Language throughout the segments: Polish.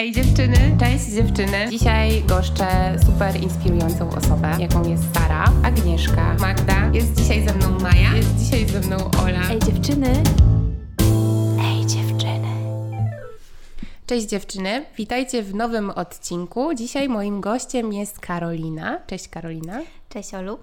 Ej dziewczyny, cześć dziewczyny. Dzisiaj goszczę super inspirującą osobę, jaką jest Sara, Agnieszka, Magda. Jest dzisiaj ze mną Maja, jest dzisiaj ze mną Ola. Ej dziewczyny. Ej dziewczyny. Cześć dziewczyny, witajcie w nowym odcinku. Dzisiaj moim gościem jest Karolina. Cześć Karolina. Cześć Olu.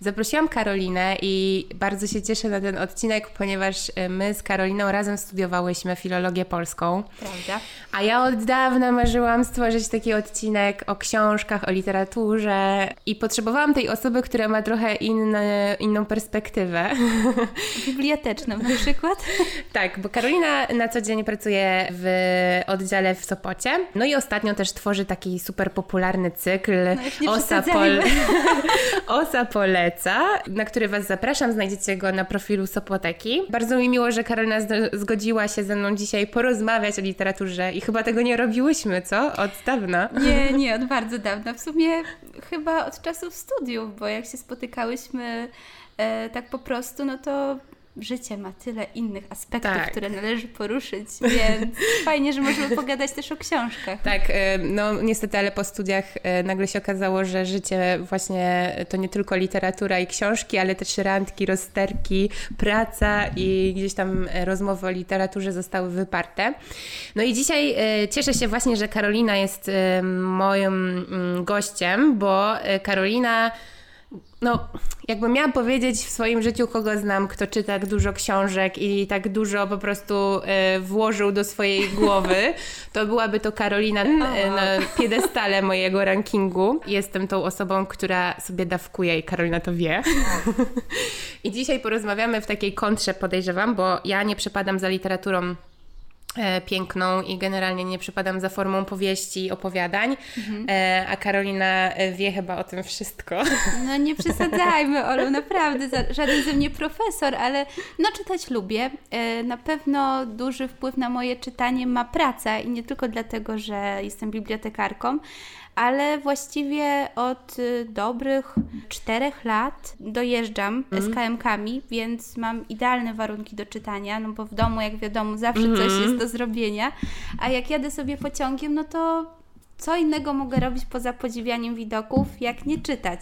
Zaprosiłam Karolinę i bardzo się cieszę na ten odcinek, ponieważ y, my z Karoliną razem studiowałyśmy filologię polską. Prawda? A ja od dawna marzyłam stworzyć taki odcinek o książkach, o literaturze i potrzebowałam tej osoby, która ma trochę inne, inną perspektywę. Biblioteczną na przykład. tak, bo Karolina na co dzień pracuje w oddziale w Sopocie. No i ostatnio też tworzy taki super popularny cykl no, Osa, Pol... Osa Poleca, na który Was zapraszam. Znajdziecie go na profilu Sopoteki. Bardzo mi miło, że Karolina zgodziła się ze mną dzisiaj porozmawiać o literaturze i chyba tego nie robiłyśmy, co? Od dawna. Nie, nie, od bardzo dawna. W sumie chyba od czasów studiów, bo jak się spotykałyśmy e, tak po prostu, no to życie ma tyle innych aspektów, tak. które należy poruszyć, więc fajnie, że możemy pogadać też o książkach. Tak, e, no niestety, ale po studiach e, nagle się okazało, że życie właśnie to nie tylko literatura i książki, ale też randki, rozterki, praca i gdzieś tam rozmowy o literaturze zostały wyparte. No i dzisiaj e, cieszę się właśnie, że Karolina jest moim mm, gościem, bo Karolina no, jakbym miała powiedzieć w swoim życiu, kogo znam, kto czyta tak dużo książek i tak dużo po prostu y, włożył do swojej głowy, to byłaby to Karolina y, na piedestale mojego rankingu. Jestem tą osobą, która sobie dawkuje i Karolina to wie. I dzisiaj porozmawiamy w takiej kontrze, podejrzewam, bo ja nie przepadam za literaturą E, piękną i generalnie nie przypadam za formą powieści, opowiadań, mhm. E, a Karolina e, wie chyba o tym wszystko. No nie przesadzajmy, Olu, naprawdę, żaden ze mnie profesor, ale no czytać lubię. Na pewno duży wpływ na moje czytanie ma praca i nie tylko dlatego, że jestem bibliotekarką, ale właściwie od y, dobrych czterech lat dojeżdżam mm. z KMK-ami, więc mam idealne warunki do czytania, no bo w domu, jak wiadomo, zawsze mm. coś jest do zrobienia, a jak jadę sobie pociągiem, no to co innego mogę robić poza podziwianiem widoków, jak nie czytać.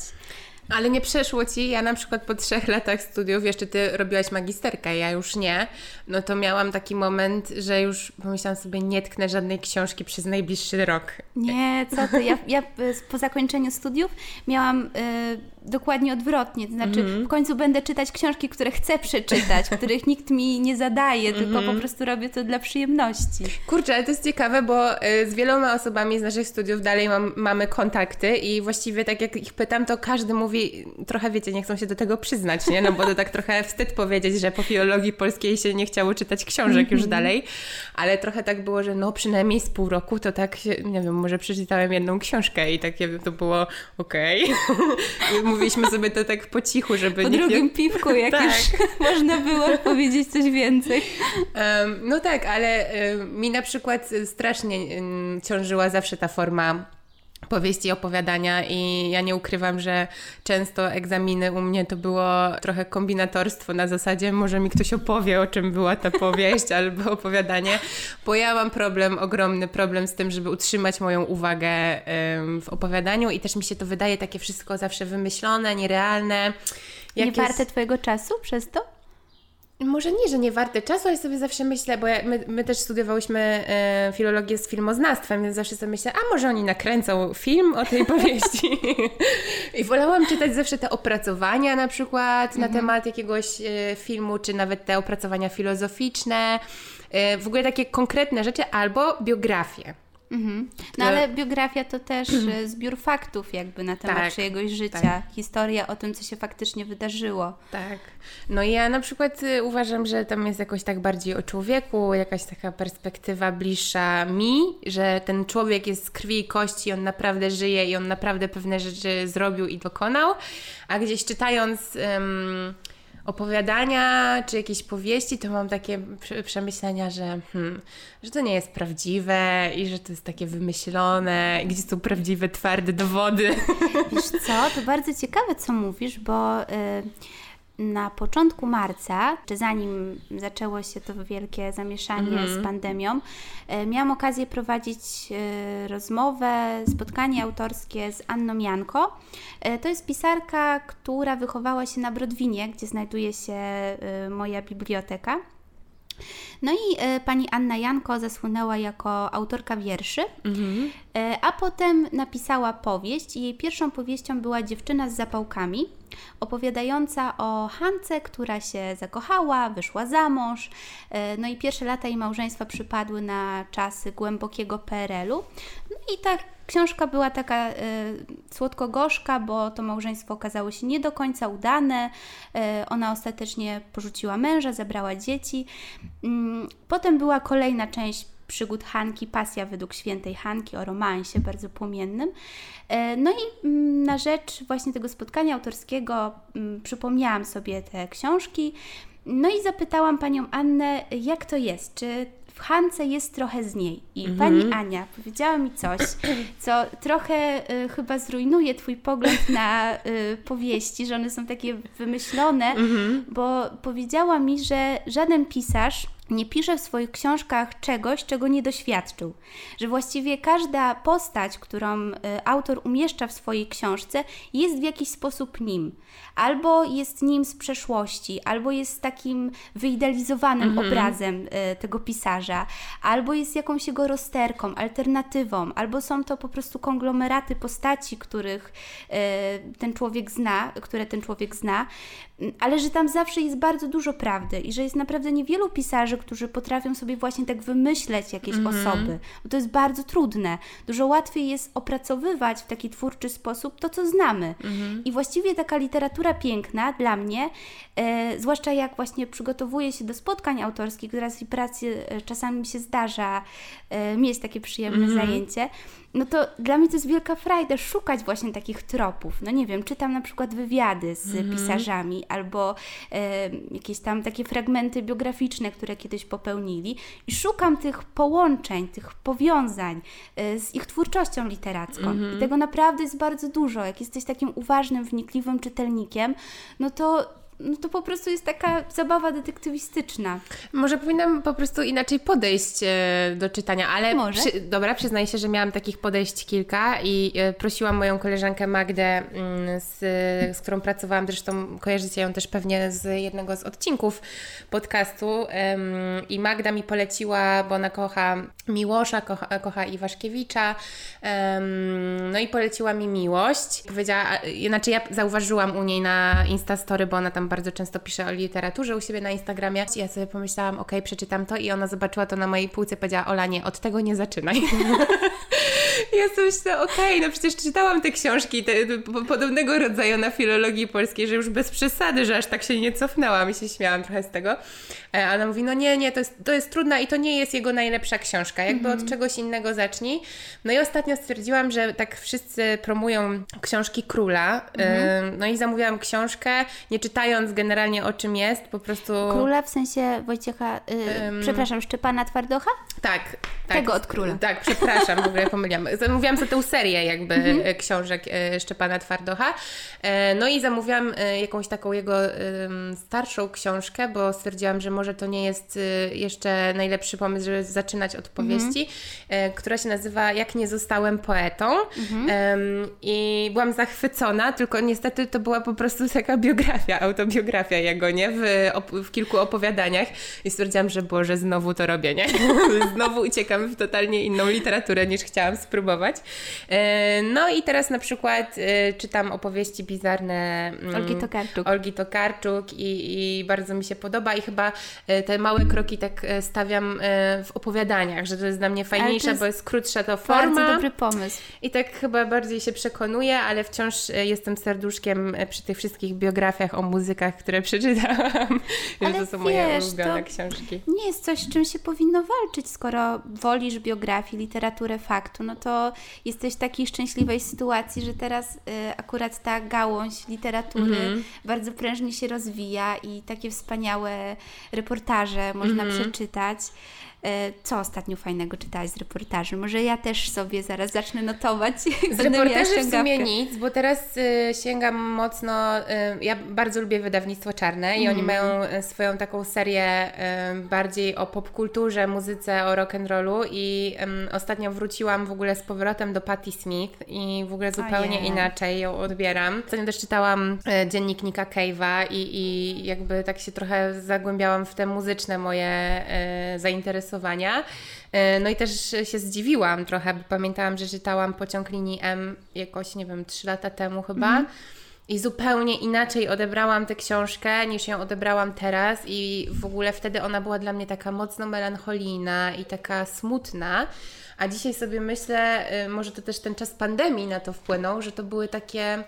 Ale nie przeszło ci, ja na przykład po trzech latach studiów, jeszcze ty robiłaś magisterkę, ja już nie, no to miałam taki moment, że już pomyślałam sobie, nie tknę żadnej książki przez najbliższy rok. Nie, co ty, ja, ja po zakończeniu studiów miałam... Yy dokładnie odwrotnie. To znaczy, mm -hmm. w końcu będę czytać książki, które chcę przeczytać, których nikt mi nie zadaje, mm -hmm. tylko po mhm. prostu robię to dla przyjemności. Kurczę, ale to jest ciekawe, bo y, z wieloma osobami z naszych studiów dalej mam, mamy kontakty i właściwie tak jak ich pytam, to każdy mówi, trochę wiecie, nie chcą się do tego przyznać, nie? No bo to tak trochę wstyd powiedzieć, że po filologii polskiej się nie chciało czytać książek już mhm. dalej, ale trochę tak było, że no przynajmniej z pół roku to tak, się, nie wiem, może przeczytałem jedną książkę i takie to było okej. Okay. mówiliśmy sobie to tak po cichu, żeby Po drugim piwku, jak tak. już można było powiedzieć coś więcej. Um, no tak, ale um, mi na przykład strasznie um, ciążyła zawsze ta forma powieści, opowiadania i ja nie ukrywam, że często egzaminy u mnie to było trochę kombinatorstwo na zasadzie może mi ktoś opowie, o czym była ta powieść albo opowiadanie, bo ja mam problem, ogromny problem z tym, żeby utrzymać moją uwagę w opowiadaniu i też mi się to wydaje takie wszystko zawsze wymyślone, nierealne. Nie warte Twojego czasu przez to? Może nie, że nie warte czasu, ale sobie zawsze myślę, bo my, my też studiowałyśmy e, filologię z filmoznawstwem, więc zawsze sobie myślę, a może oni nakręcą film o tej powieści. I wolałam czytać zawsze te opracowania na przykład na mhm. temat jakiegoś e, filmu, czy nawet te opracowania filozoficzne, e, w ogóle takie konkretne rzeczy, albo biografie. Mhm. No ale biografia to też e, zbiór faktów jakby na temat tak, czyjegoś życia, tak. historia o tym, co się faktycznie wydarzyło. Tak. No i ja na przykład y, uważam, że tam jest jakoś tak bardziej o człowieku, jakaś taka perspektywa bliższa mi, że ten człowiek jest z krwi i kości, on naprawdę żyje i on naprawdę pewne rzeczy zrobił i dokonał, a gdzieś czytając... Um, opowiadania czy jakieś powieści, to mam takie przemyślenia, że, hmm, że to nie jest prawdziwe i że to jest takie wymyślone, gdzie są prawdziwe, twarde dowody. Wiesz co, to bardzo ciekawe, co mówisz, bo... Y na początku marca, czy zanim zaczęło się to wielkie zamieszanie Mhm. z pandemią, e, miałam okazję prowadzić e, rozmowę, spotkanie autorskie z Anną Janko. E, To jest pisarka, która wychowała się na Brodwinie, gdzie znajduje się moja biblioteka. No i e, pani Anna Janko zasłynęła jako autorka wierszy, e, a potem napisała powieść. i Jej pierwszą powieścią była Dziewczyna z zapałkami, opowiadająca o Hance, która się zakochała, wyszła za mąż. E, no i pierwsze lata jej małżeństwa przypadły na czasy głębokiego PRL-u. No i ta książka była taka e, słodko-gorzka, bo to małżeństwo okazało się nie do końca udane. E, ona ostatecznie porzuciła męża, zabrała dzieci. Mm, Potem była kolejna część przygód Hanki, Pasja według świętej Hanki o romansie bardzo płomiennym. E, No i mm, na rzecz właśnie tego spotkania autorskiego mm, przypomniałam sobie te książki. No i zapytałam panią Annę, jak to jest? Czy w Hance jest trochę z niej? I pani Ania powiedziała mi coś, co trochę y, chyba zrujnuje Twój pogląd na y, powieści, że one są takie wymyślone, bo powiedziała mi, że żaden pisarz nie pisze w swoich książkach czegoś, czego nie doświadczył. Że właściwie każda postać, którą y, autor umieszcza w swojej książce, jest w jakiś sposób nim. Albo jest nim z przeszłości, albo jest takim wyidealizowanym obrazem y, tego pisarza, albo jest jakąś jego rozterką, alternatywą, albo są to po prostu konglomeraty postaci, których y, ten człowiek zna, które ten człowiek zna, Mm, ale że tam zawsze jest bardzo dużo prawdy i że jest naprawdę niewielu pisarzy, którzy potrafią sobie właśnie tak wymyśleć jakieś osoby, bo to jest bardzo trudne. Dużo łatwiej jest opracowywać w taki twórczy sposób to, co znamy. I właściwie taka literatura piękna dla mnie, e, zwłaszcza jak właśnie przygotowuję się do spotkań autorskich, teraz i pracy e, czasami mi się zdarza e, mieć takie przyjemne zajęcie, no to dla mnie to jest wielka frajda szukać właśnie takich tropów. No nie wiem, czytam na przykład wywiady z pisarzami albo e, jakieś tam takie fragmenty biograficzne, które kiedyś popełnili i szukam tych połączeń, tych powiązań e, z ich twórczością literacką. I tego naprawdę jest bardzo dużo. Jak jesteś takim uważnym, wnikliwym czytelnikiem, no to no to po prostu jest taka zabawa detektywistyczna. Może powinnam po prostu inaczej podejść e, do czytania, ale Może. Przy, dobra, przyznaję się, że miałam takich podejść kilka i e, prosiłam moją koleżankę Magdę, mm, z, z którą pracowałam, zresztą kojarzycie ją też pewnie z jednego z odcinków podcastu i Magda mi poleciła, bo ona kocha Miłosza, kocha, kocha Iwaszkiewicza, no i poleciła mi Miłość. Powiedziała, znaczy ja zauważyłam u niej na Instastory, bo ona tam bardzo często pisze o literaturze u siebie na Instagramie. I ja sobie pomyślałam, okej, przeczytam to i ona zobaczyła to na mojej półce, powiedziała, Ola, nie, od tego nie zaczynaj. Ja sobie myślę, okej, no przecież czytałam te książki te, te, po- podobnego rodzaju na filologii polskiej, że już bez przesady, że aż tak się nie cofnęłam i się śmiałam trochę z tego. E, A ona mówi, no nie, nie, to jest, to jest trudna i to nie jest jego najlepsza książka, jakby od czegoś innego zacznij. No i ostatnio stwierdziłam, że tak wszyscy promują książki króla, e, no i zamówiłam książkę, nie czytając generalnie o czym jest, po prostu... Króla w sensie Wojciecha, y, przepraszam, Szczepana Twardocha? Tak, tak. Tego od króla. Tak, przepraszam, w ogóle pomyliłam. Zamówiłam sobie tę serię jakby Mhm. e, książek e, Szczepana Twardocha. E, No i zamówiłam jakąś taką jego starszą książkę, bo stwierdziłam, że może to nie jest jeszcze najlepszy pomysł, żeby zaczynać od powieści, e, która się nazywa Jak nie zostałem poetą. Mhm. I byłam zachwycona, tylko niestety to była po prostu taka biografia, autobiografia jego, nie? W, w kilku opowiadaniach. I stwierdziłam, że Boże, znowu to robię, nie? znowu uciekam w totalnie inną literaturę niż chciałam spróbować. E, No i teraz na przykład e, czytam opowieści bizarne mm, Olgi Tokarczuk. Olgi Tokarczuk i, i bardzo mi się podoba i chyba e, te małe kroki tak stawiam w opowiadaniach, że to jest dla mnie fajniejsze, jest bo jest krótsza to Bardzo forma. dobry pomysł. I tak chyba bardziej się przekonuję, ale wciąż jestem serduszkiem przy tych wszystkich biografiach o muzykach, które przeczytałam, że Ale to są moje wiesz, ulubione to- książki. Nie jest coś, z czym się powinno walczyć, skoro wolisz biografię, literaturę faktu, no to jesteś w takiej szczęśliwej sytuacji, że teraz y, akurat ta gałąź literatury Mhm. bardzo prężnie się rozwija i takie wspaniałe reportaże można Mhm. przeczytać. E, co ostatnio fajnego czytałaś z reportaży? Może ja też sobie zaraz zacznę notować. Z reportaży w sumie nic, bo teraz y, sięgam mocno, y, ja bardzo lubię wydawnictwo Czarne i mm. oni mhm. mają y, swoją taką serię bardziej o popkulturze, muzyce, o rock'n'rollu i ostatnio wróciłam w ogóle z powrotem do Patti Smith i w ogóle zupełnie inaczej ją odbieram. Ostatnio też czytałam dziennik Nika Cave'a i, i jakby tak się trochę zagłębiałam w te muzyczne moje zainteresowania. E, no i też się zdziwiłam trochę, bo pamiętałam, że czytałam Pociąg linii M jakoś, nie wiem, trzy lata temu chyba. Mm. I zupełnie inaczej odebrałam tę książkę niż ją odebrałam teraz, i w ogóle wtedy ona była dla mnie taka mocno melancholijna i taka smutna. A dzisiaj sobie myślę, y, może to też ten czas pandemii na to wpłynął, że to były takie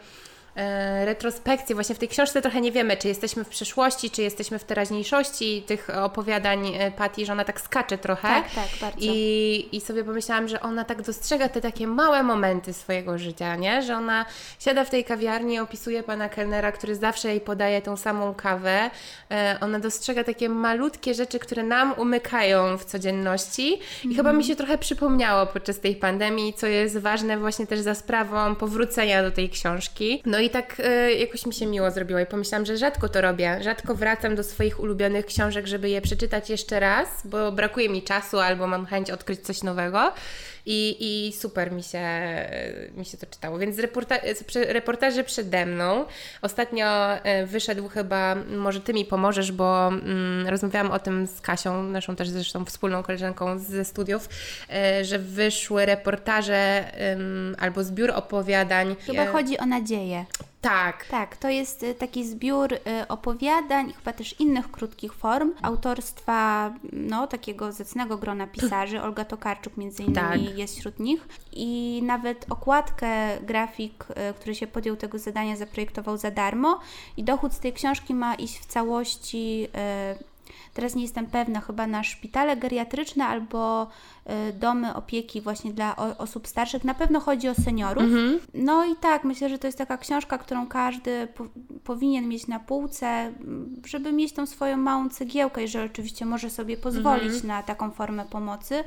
retrospekcję. Właśnie w tej książce trochę nie wiemy, czy jesteśmy w przeszłości, czy jesteśmy w teraźniejszości tych opowiadań e, Patti, że ona tak skacze trochę. Tak, tak, bardzo. I, I sobie pomyślałam, że ona tak dostrzega te takie małe momenty swojego życia, nie? Że ona siada w tej kawiarni i opisuje pana kelnera, który zawsze jej podaje tą samą kawę. E, ona dostrzega takie malutkie rzeczy, które nam umykają w codzienności. I mm. chyba mi się trochę przypomniało podczas tej pandemii, co jest ważne właśnie też za sprawą powrócenia do tej książki. No i i tak y, jakoś mi się miło zrobiło i pomyślałam, że rzadko to robię. Rzadko wracam do swoich ulubionych książek, żeby je przeczytać jeszcze raz, bo brakuje mi czasu albo mam chęć odkryć coś nowego. I, i super mi się, mi się to czytało. Więc reporta reportaże przede mną. Ostatnio e, wyszedł chyba, może Ty mi pomożesz, bo mm, rozmawiałam o tym z Kasią, naszą też zresztą wspólną koleżanką ze studiów, e, że wyszły reportaże albo zbiór opowiadań. Chyba e, chodzi o nadzieję. Tak. Tak, to jest taki zbiór opowiadań i chyba też innych krótkich form autorstwa no, takiego zacnego grona pisarzy. Olga Tokarczuk między innymi tak jest wśród nich. I nawet okładkę grafik, e, który się podjął tego zadania, zaprojektował za darmo. I dochód z tej książki ma iść w całości teraz nie jestem pewna, chyba na szpitale geriatryczne albo y, domy opieki właśnie dla osób starszych. Na pewno chodzi o seniorów. Mhm. No i tak, myślę, że to jest taka książka, którą każdy po, powinien mieć na półce, żeby mieć tą swoją małą cegiełkę, jeżeli oczywiście może sobie pozwolić mhm. na taką formę pomocy.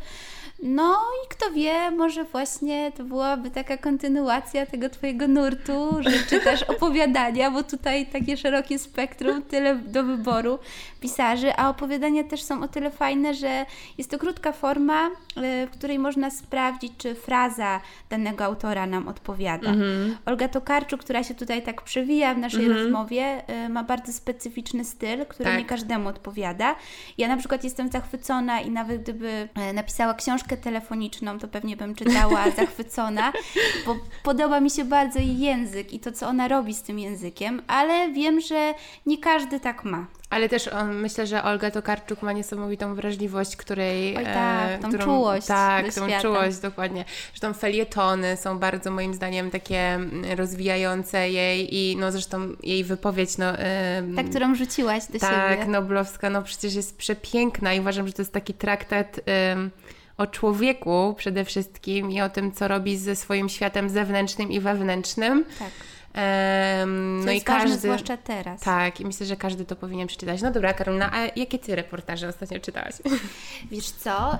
No i kto wie, może właśnie to byłaby taka kontynuacja tego Twojego nurtu, że czytasz opowiadania, bo tutaj takie szerokie spektrum, tyle do wyboru pisarzy, a opowiadania też są o tyle fajne, że jest to krótka forma, y, w której można sprawdzić, czy fraza danego autora nam odpowiada. Mhm. Olga Tokarczuk, która się tutaj tak przewija w naszej mhm. rozmowie, y, ma bardzo specyficzny styl, który tak. nie każdemu odpowiada. Ja na przykład jestem zachwycona i nawet gdyby y, napisała książkę telefoniczną, to pewnie bym czytała zachwycona, bo podoba mi się bardzo jej język i to, co ona robi z tym językiem, ale wiem, że nie każdy tak ma. Ale też on, myślę, że Olga Tokarczuk ma niesamowitą wrażliwość, której... Oj tak, e, tą którą, czułość Tak, tą świata. czułość, dokładnie. Zresztą felietony są bardzo moim zdaniem takie mm, rozwijające jej i no zresztą jej wypowiedź, no... Ta, którą rzuciłaś do tak, siebie. Tak, Noblowska, no przecież jest przepiękna i uważam, że to jest taki traktat... O człowieku przede wszystkim i o tym, co robi ze swoim światem zewnętrznym i wewnętrznym. Tak. Um, no i każdy, zwłaszcza teraz. Tak, i myślę, że każdy to powinien przeczytać. No dobra, Karolina, a jakie Ty reportaże ostatnio czytałaś? Wiesz co, y,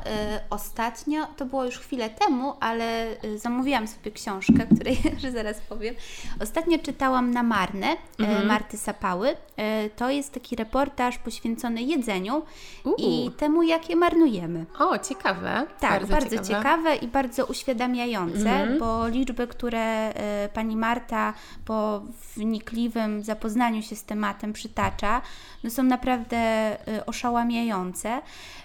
ostatnio, to było już chwilę temu, ale y, zamówiłam sobie książkę, której że zaraz powiem. Ostatnio czytałam na Marnę y, mhm. Marty Sapały. To jest taki reportaż poświęcony jedzeniu i temu, jak je marnujemy. O, ciekawe. Tak, bardzo, bardzo ciekawe. ciekawe. i bardzo uświadamiające, mhm. bo liczby, które pani Marta po wnikliwym zapoznaniu się z tematem przytacza, no są naprawdę y, oszałamiające.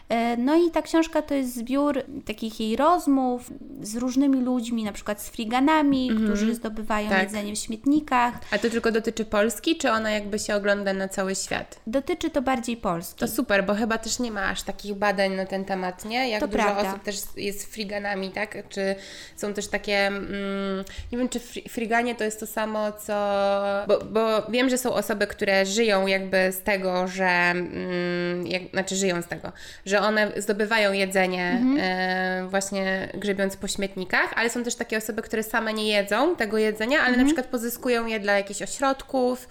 E, no i ta książka to jest zbiór takich jej rozmów z różnymi ludźmi, na przykład z friganami, mm -hmm. którzy zdobywają tak. jedzenie w śmietnikach. A to tylko dotyczy Polski, czy ona jakby się ogląda na cały świat? Dotyczy to bardziej Polski. To super, bo chyba też nie ma aż takich badań na ten temat, nie? Jak to dużo prawda. osób też jest friganami, tak? Czy są też takie, mm, nie wiem, czy friganie to jest to samo, co. Bo, bo wiem, że są osoby, które żyją jakby z tego, że. Mm, jak, znaczy, żyją z tego, że one zdobywają jedzenie mhm. e, właśnie grzebiąc po śmietnikach, ale są też takie osoby, które same nie jedzą tego jedzenia, ale mhm. na przykład pozyskują je dla jakichś ośrodków,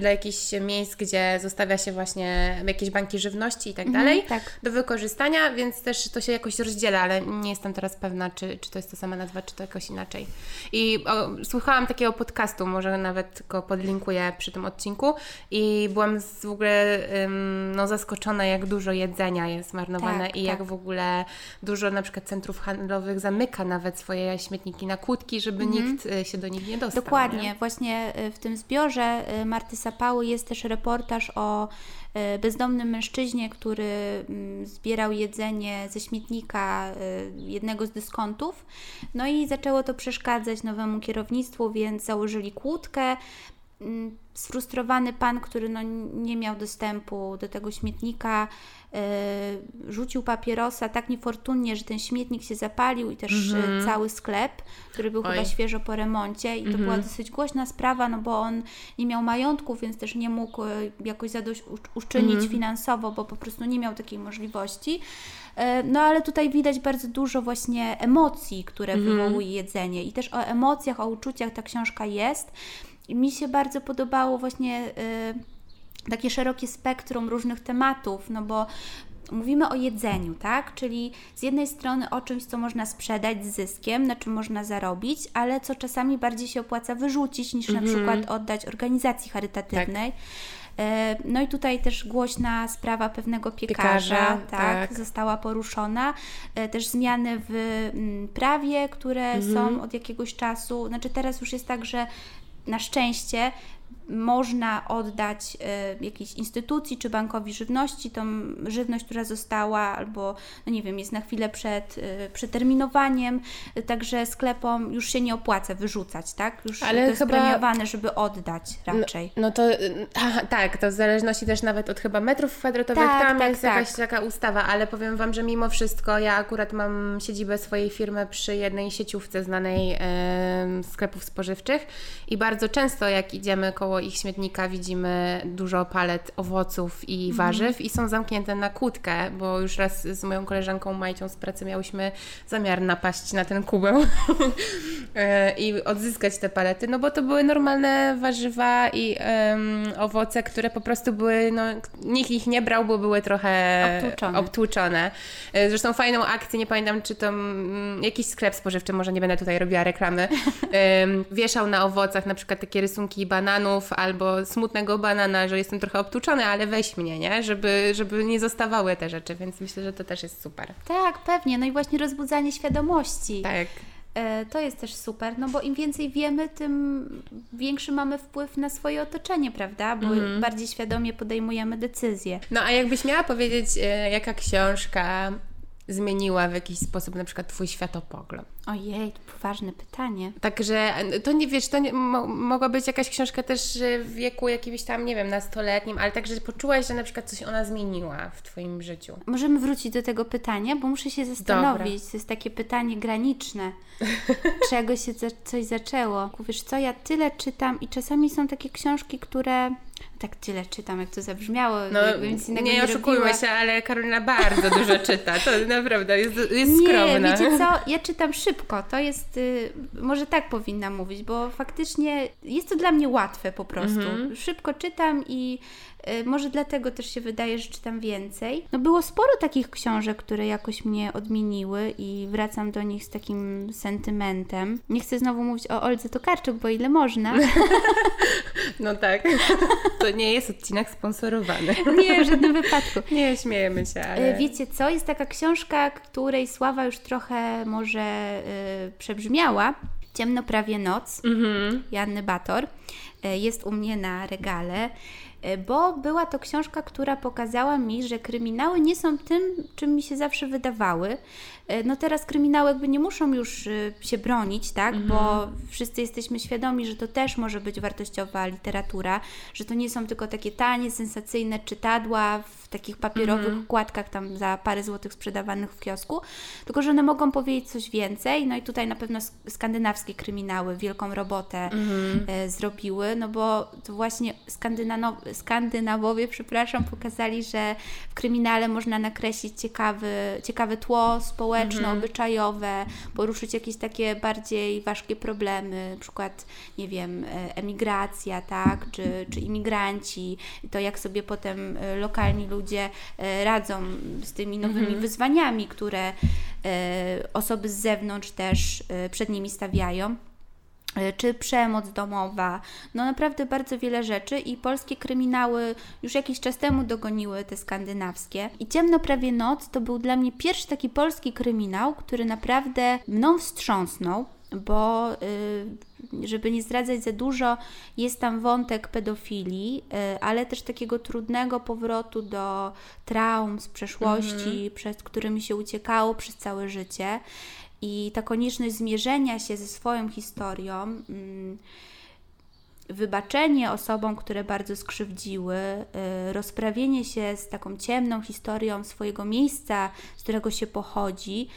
dla jakichś miejsc, gdzie zostawia się właśnie jakieś banki żywności i tak mhm, dalej tak. do wykorzystania, więc też to się jakoś rozdziela, ale nie jestem teraz pewna, czy, czy to jest ta sama nazwa, czy to jakoś inaczej. I o, słuchałam takiego podcastu, może nawet go podlinkuję przy tym odcinku i byłam z, w ogóle ym, no, zaskoczona, jak dużo jedzenia jest marnowane tak, i tak. jak w ogóle dużo na przykład centrów handlowych zamyka nawet swoje śmietniki na kłódki, żeby mhm. nikt y, się do nich nie dostał. Dokładnie. Nie? Właśnie y, w tym zbiorze y, Marty Sapały jest też reportaż o bezdomnym mężczyźnie, który mm, zbierał jedzenie ze śmietnika jednego z dyskontów. No i zaczęło to przeszkadzać nowemu kierownictwu, więc założyli kłódkę. Mm, sfrustrowany pan, który no nie miał dostępu do tego śmietnika, yy, rzucił papierosa tak niefortunnie, że ten śmietnik się zapalił i też mm-hmm. cały sklep, który był Oj. chyba świeżo po remoncie i to mm-hmm. była dosyć głośna sprawa, no bo on nie miał majątku, więc też nie mógł e, jakoś zadośćuczynić mm-hmm. finansowo, bo po prostu nie miał takiej możliwości. No ale tutaj widać bardzo dużo właśnie emocji, które mhm. wywołuje jedzenie i też o emocjach, o uczuciach ta książka jest. I mi się bardzo podobało właśnie y, takie szerokie spektrum różnych tematów, no bo mówimy o jedzeniu, tak? Czyli z jednej strony o czymś, co można sprzedać z zyskiem, na czym można zarobić, ale co czasami bardziej się opłaca wyrzucić niż mhm. na przykład oddać organizacji charytatywnej. Tak. No i tutaj też głośna sprawa pewnego piekarza, piekarza tak, tak, została poruszona. E, też zmiany w mm, prawie, które mhm. są od jakiegoś czasu. Znaczy teraz już jest tak, że na szczęście można oddać y, jakiejś instytucji czy bankowi żywności, tą żywność, która została albo, no nie wiem, jest na chwilę przed y, przeterminowaniem, y, także sklepom już się nie opłaca wyrzucać, tak? Już Ale to jest chyba... premiowane, żeby oddać raczej. No, no to aha, tak, to w zależności też nawet od chyba metrów kwadratowych, tak, tam tak, jest tak. jakaś taka ustawa, ale powiem Wam, że mimo wszystko ja akurat mam siedzibę swojej firmy przy jednej sieciówce znanej e, sklepów spożywczych i bardzo często jak idziemy koło koło ich śmietnika widzimy dużo palet owoców i mhm. warzyw i są zamknięte na kłódkę, bo już raz z moją koleżanką Majcią z pracy miałyśmy zamiar napaść na ten kubeł e, i odzyskać te palety, no bo to były normalne warzywa i um, owoce, które po prostu były, no nikt ich nie brał, bo były trochę obtłuczone. obtłuczone. E, zresztą fajną akcję, nie pamiętam czy to um, jakiś sklep spożywczy, może nie będę tutaj robiła reklamy, um, wieszał na owocach na przykład takie rysunki bananów, albo smutnego banana, że jestem trochę obtuczony, ale weź mnie, nie? Żeby, żeby nie zostawały te rzeczy, więc myślę, że to też jest super. Tak, pewnie. No i właśnie rozbudzanie świadomości. Tak. E, to jest też super, no bo im więcej wiemy, tym większy mamy wpływ na swoje otoczenie, prawda? Bo mm. bardziej świadomie podejmujemy decyzje. No a jakbyś miała powiedzieć, e, jaka książka zmieniła w jakiś sposób na przykład Twój światopogląd? Ojej, to poważne pytanie. Także to nie wiesz, to nie, mo, mogła być jakaś książka też w wieku jakimś tam, nie wiem, nastoletnim, ale także poczułaś, że na przykład coś ona zmieniła w Twoim życiu. Możemy wrócić do tego pytania, bo muszę się zastanowić. Dobra. To jest takie pytanie graniczne. Czego się za, coś zaczęło? Wiesz co, ja tyle czytam i czasami są takie książki, które tak tyle czytam, jak to zabrzmiało. No, nie, oszukujmy się, ale Karolina bardzo dużo czyta. To naprawdę jest, jest nie, skromna. wiecie co, ja czytam szybko. To jest, y, może tak powinna mówić, bo faktycznie jest to dla mnie łatwe po prostu. Mhm. Szybko czytam i może dlatego też się wydaje, że czytam więcej. No było sporo takich książek, które jakoś mnie odmieniły i wracam do nich z takim sentymentem. Nie chcę znowu mówić o Oldze Tokarczuk, bo ile można. No tak. To nie jest odcinek sponsorowany. Nie, w żadnym wypadku. Nie, śmiejemy się, ale... Y, wiecie co? Jest taka książka, której sława już trochę może yy, przebrzmiała. Ciemno prawie noc. Mhm. Janny Bator. Jest u mnie na regale. E, bo była to książka, która pokazała mi, że kryminały nie są tym, czym mi się zawsze wydawały. E, no teraz kryminały jakby nie muszą już e, się bronić, tak, mhm. bo wszyscy jesteśmy świadomi, że to też może być wartościowa literatura, że to nie są tylko takie tanie, sensacyjne czytadła w takich papierowych mhm. układkach tam za parę złotych sprzedawanych w kiosku, tylko że one mogą powiedzieć coś więcej, no i tutaj na pewno skandynawskie kryminały wielką robotę mhm. e, zrobiły, no bo to właśnie Skandynawowie, przepraszam, pokazali, że w kryminale można nakreślić ciekawy, ciekawe tło społeczno-obyczajowe, mhm. poruszyć jakieś takie bardziej ważkie problemy, na przykład, nie wiem, e, emigracja, tak, czy, czy imigranci, to jak sobie potem e, lokalni ludzie radzą z tymi nowymi mhm. wyzwaniami, które osoby z zewnątrz też przed nimi stawiają. E, czy przemoc domowa, no naprawdę bardzo wiele rzeczy i polskie kryminały już jakiś czas temu dogoniły te skandynawskie. I Ciemno prawie noc to był dla mnie pierwszy taki polski kryminał, który naprawdę mną wstrząsnął, bo y, żeby nie zdradzać za dużo, jest tam wątek pedofilii, y, ale też takiego trudnego powrotu do traum z przeszłości, mhm. przed którymi się uciekało przez całe życie. I ta konieczność zmierzenia się ze swoją historią, mm, wybaczenie osobom, które bardzo skrzywdziły, y, rozprawienie się z taką ciemną historią swojego miejsca, z którego się pochodzi,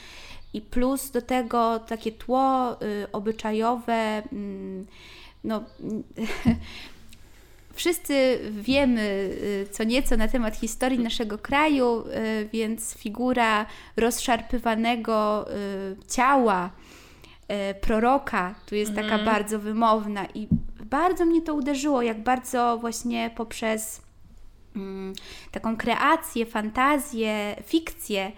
i plus do tego takie tło y, obyczajowe, mm, no, Wszyscy wiemy y, co nieco na temat historii naszego kraju, y, więc figura rozszarpywanego y, ciała proroka tu jest taka mm. bardzo wymowna i bardzo mnie to uderzyło, jak bardzo właśnie poprzez mm, taką kreację, fantazję, fikcję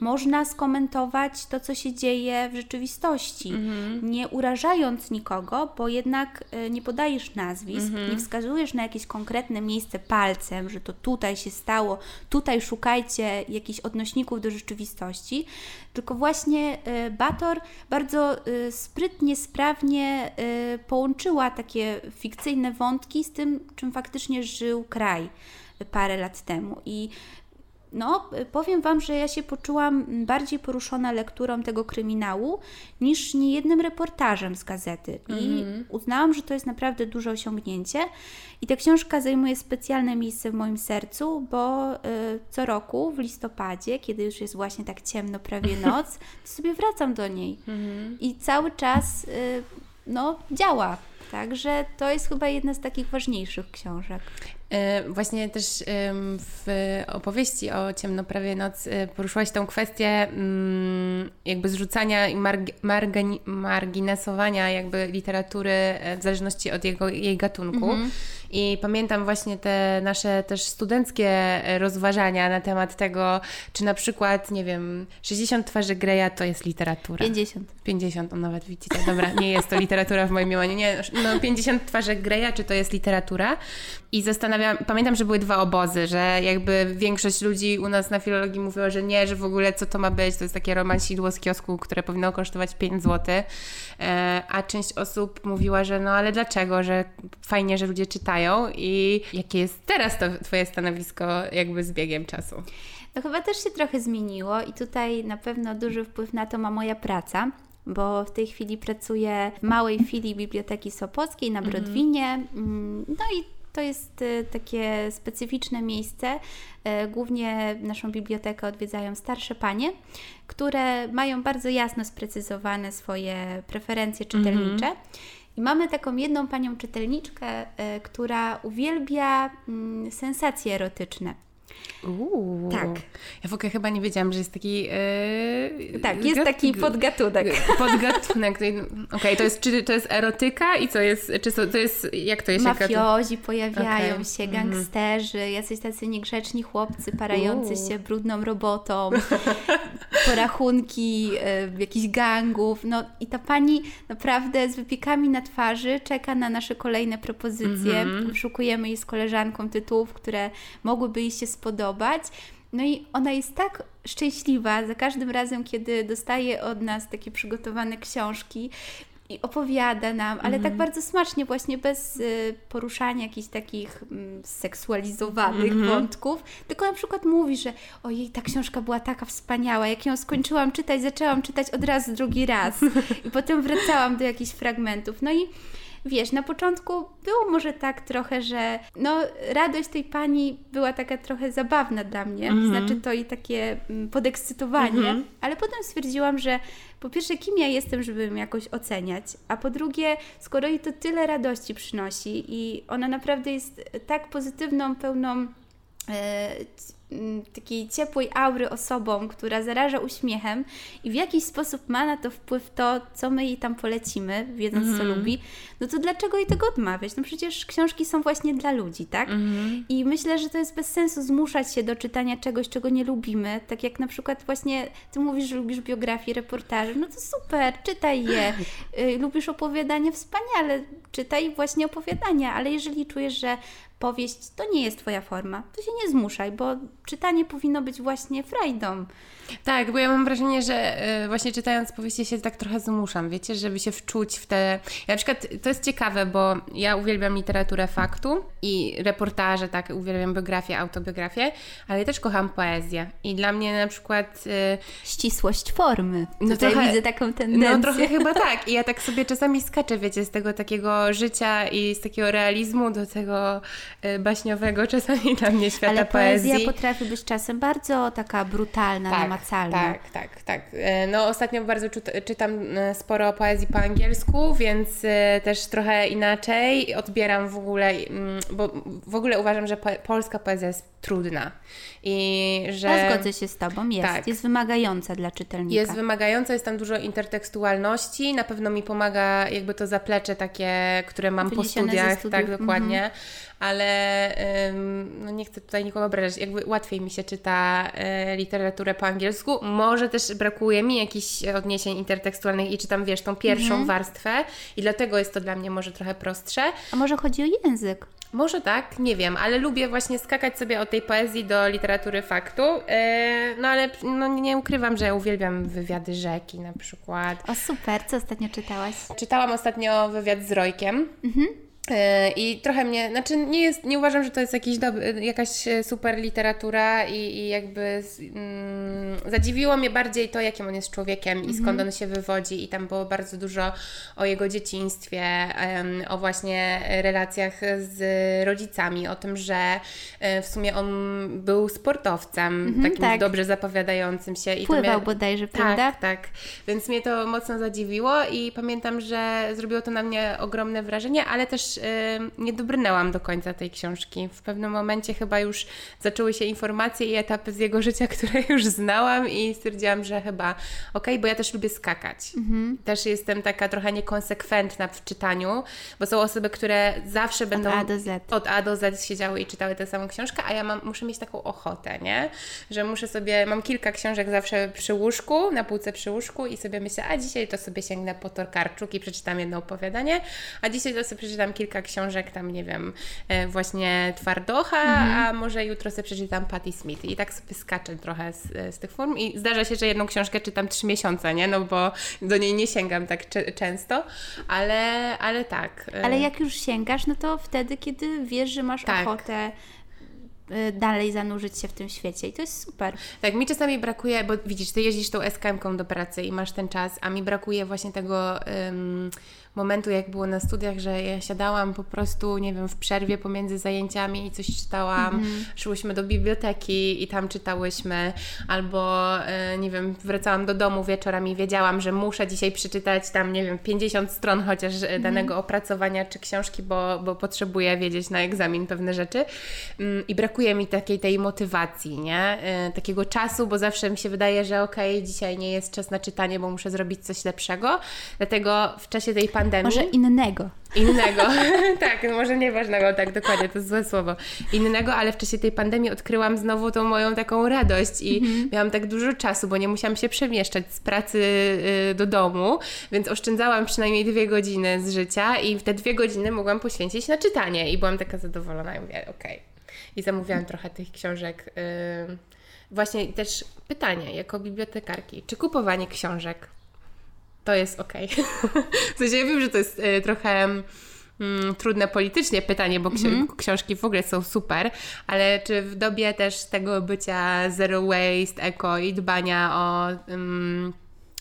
można skomentować to, co się dzieje w rzeczywistości, mhm. nie urażając nikogo, bo jednak e, nie podajesz nazwisk, mhm. nie wskazujesz na jakieś konkretne miejsce palcem, że to tutaj się stało, tutaj szukajcie jakichś odnośników do rzeczywistości, tylko właśnie e, Bator bardzo e, sprytnie, sprawnie połączyła takie fikcyjne wątki z tym, czym faktycznie żył kraj parę lat temu. I no, powiem Wam, że ja się poczułam bardziej poruszona lekturą tego kryminału niż niejednym reportażem z gazety. I mm. uznałam, że to jest naprawdę duże osiągnięcie. I ta książka zajmuje specjalne miejsce w moim sercu, bo y, co roku w listopadzie, kiedy już jest właśnie tak ciemno, prawie noc, to sobie wracam do niej. Mm. I cały czas y, no, działa. Także to jest chyba jedna z takich ważniejszych książek. E, właśnie też w opowieści o Ciemno prawie noc e, poruszyłaś tą kwestię mm, jakby zrzucania i marginesowania jakby literatury e, w zależności od jego, jej gatunku. Mhm. I pamiętam właśnie te nasze też studenckie rozważania na temat tego, czy na przykład, nie wiem, 60 twarzy Greya to jest literatura. 50. 50, on nawet widzicie, dobra, nie jest to literatura w moim mniemaniu. Nie, no 50 twarzy Greya, czy to jest literatura? I zastanawiam, pamiętam, że były dwa obozy, że jakby większość ludzi u nas na filologii mówiła, że nie, że w ogóle co to ma być, to jest takie romansidło z kiosku, które powinno kosztować 5 zł, e, a część osób mówiła, że no ale dlaczego, że fajnie, że ludzie czytają i jakie jest teraz to Twoje stanowisko jakby z biegiem czasu? No chyba też się trochę zmieniło i tutaj na pewno duży wpływ na to ma moja praca bo w tej chwili pracuję w małej filii Biblioteki Sopockiej na mhm. Brodwinie. Mm, no i to jest y, takie specyficzne miejsce. Y, głównie naszą bibliotekę odwiedzają starsze panie, które mają bardzo jasno sprecyzowane swoje preferencje czytelnicze. Mm -hmm. I mamy taką jedną panią czytelniczkę, y, która uwielbia mm, sensacje erotyczne. Uuu. Tak. Ja w ogóle chyba nie wiedziałam, że jest taki. Yy, tak, jest taki podgatunek. Podgatunek. Okej, okay, to jest czy to jest erotyka i co jest. Czy to jest. Jak to jest? Mafiozi pojawiają okay. się, mhm. gangsterzy, mm. jacyś tacy niegrzeczni chłopcy parający Uuu. się brudną robotą, porachunki yy, jakichś gangów. No i ta pani naprawdę z wypiekami na twarzy czeka na nasze kolejne propozycje. Mm -hmm. Szukujemy jej z koleżanką tytułów, które mogłyby jej się spodobać. No i ona jest tak szczęśliwa za każdym razem, kiedy dostaje od nas takie przygotowane książki. i opowiada nam, ale tak bardzo smacznie, właśnie bez y, poruszania jakichś takich mm, seksualizowanych wątków, tylko na przykład mówi, że ojej, ta książka była taka wspaniała, jak ją skończyłam czytać, zaczęłam czytać od razu drugi raz i potem wracałam do jakichś fragmentów. No i wiesz, na początku było może tak trochę, że no radość tej pani była taka trochę zabawna dla mnie, znaczy to i takie mm, podekscytowanie, ale potem stwierdziłam, że po pierwsze, kim ja jestem, żeby ją jakoś oceniać, a po drugie, skoro jej to tyle radości przynosi i ona naprawdę jest tak pozytywną, pełną e, takiej ciepłej aury osobą, która zaraża uśmiechem i w jakiś sposób ma na to wpływ to, co my jej tam polecimy, wiedząc co lubi, no to dlaczego jej tego odmawiać? No przecież książki są właśnie dla ludzi, tak? I myślę, że to jest bez sensu zmuszać się do czytania czegoś, czego nie lubimy, tak jak na przykład właśnie ty mówisz, że lubisz biografie, reportaże, no to super, czytaj je. Y, lubisz opowiadania, wspaniale, czytaj właśnie opowiadania, ale jeżeli czujesz, że powieść to nie jest Twoja forma, to się nie zmuszaj, bo czytanie powinno być właśnie frajdą. Tak, bo ja mam wrażenie, że y, właśnie czytając powieści się tak trochę zmuszam, wiecie, żeby się wczuć w te... Ja na przykład, to jest ciekawe, bo ja uwielbiam literaturę faktu i reportaże, tak, uwielbiam biografię, autobiografię, ale też kocham poezję i dla mnie na przykład... Y, Ścisłość formy. No Tutaj trochę- widzę taką tendencję. No trochę chyba tak. I ja tak sobie czasami skaczę, wiecie, z tego takiego życia i z takiego realizmu do tego baśniowego czasami dla mnie świata Ale poezja poezji. potrafi być czasem bardzo taka brutalna, namacalna. Tak, tak, tak. E, No ostatnio bardzo czyt- czytam e, sporo poezji po angielsku, więc e, też trochę inaczej odbieram w ogóle, mm, bo w ogóle uważam, że po- polska poezja jest trudna i że... Ja zgodzę się z Tobą, jest. Tak. Jest wymagająca dla czytelnika. Jest wymagająca, jest tam dużo intertekstualności, na pewno mi pomaga jakby to zaplecze takie, które mam po Wyniesione ze studiach, tak dokładnie, ale no nie chcę tutaj nikogo obrażać, jakby łatwiej mi się czyta e, literaturę po angielsku, może też brakuje mi jakichś odniesień intertekstualnych i czytam, wiesz, tą pierwszą warstwę i dlatego jest to dla mnie może trochę prostsze, A może chodzi o język? może tak, nie wiem, ale lubię właśnie skakać sobie od tej poezji do literatury faktu. E, no ale no, nie ukrywam, że uwielbiam wywiady rzeki na przykład. O super, co ostatnio czytałaś? Czytałam ostatnio wywiad z Rojkiem. E, I trochę mnie, znaczy nie jest, nie uważam, że to jest jakiś dob- jakaś e, super literatura i, i jakby mm, zadziwiło mnie bardziej to, jakim on jest człowiekiem i skąd on się wywodzi i tam było bardzo dużo o jego dzieciństwie, em, o właśnie relacjach z rodzicami, o tym, że e, w sumie on był sportowcem, takim tak. dobrze zapowiadającym się. I to Pływał mnie- bodajże, prawda? tak, tak. Więc mnie to mocno zadziwiło i pamiętam, że zrobiło to na mnie ogromne wrażenie, ale też y, nie dobrnęłam do końca tej książki. W pewnym momencie chyba już zaczęły się informacje i etapy z jego życia, które już znałam i stwierdziłam, że chyba okej, bo ja też lubię skakać. Mhm. Też jestem taka trochę niekonsekwentna w czytaniu, bo są osoby, które zawsze będą A do Z. od A do Z siedziały i czytały tę samą książkę, a ja mam, muszę mieć taką ochotę, nie? Że muszę sobie, mam kilka książek zawsze przy łóżku, na półce przy łóżku i sobie myślę, a dzisiaj to sobie sięgnę po Torkarczuk i przeczytam jedno opowiadanie, a dzisiaj to sobie przeczytam kilka książek tam, nie wiem, e, właśnie Twardocha, a może jutro sobie przeczytam Patti Smith i tak sobie skaczę trochę z, z tych form i zdarza się, że jedną książkę czytam trzy miesiące, nie? No bo do niej nie sięgam tak często, ale, ale tak. e, Ale jak już sięgasz, no to wtedy, kiedy wiesz, że masz Tak. ochotę dalej zanurzyć się w tym świecie i to jest super. Tak, mi czasami brakuje, bo widzisz, ty jeździsz tą SKM-ką do pracy i masz ten czas, a mi brakuje właśnie tego ym, momentu, jak było na studiach, że ja siadałam po prostu, nie wiem, w przerwie pomiędzy zajęciami i coś czytałam, szłyśmy do biblioteki i tam czytałyśmy, albo, y, nie wiem, wracałam do domu wieczorem i wiedziałam, że muszę dzisiaj przeczytać tam, nie wiem, 50 stron chociaż y, danego opracowania czy książki, bo, bo potrzebuję wiedzieć na egzamin pewne rzeczy. Ym, I brakuje mi takiej tej motywacji, nie? Y, takiego czasu, bo zawsze mi się wydaje, że okej, dzisiaj nie jest czas na czytanie, bo muszę zrobić coś lepszego. Dlatego w czasie tej pandemii Może innego. innego, tak, no może nieważnego, tak dokładnie, to jest złe słowo, innego, ale w czasie tej pandemii odkryłam znowu tą moją taką radość i miałam tak dużo czasu, bo nie musiałam się przemieszczać z pracy y, do domu, więc oszczędzałam przynajmniej dwie godziny z życia i te dwie godziny mogłam poświęcić na czytanie i byłam taka zadowolona i mówię, okej. I zamówiłam trochę tych książek. y, Właśnie też pytanie, jako bibliotekarki, czy kupowanie książek to jest okej. Okay. w sensie ja wiem, że to jest y, trochę mm, trudne politycznie pytanie, bo ksi mm. książki w ogóle są super, ale czy w dobie też tego bycia zero waste, eko i dbania o... Mm,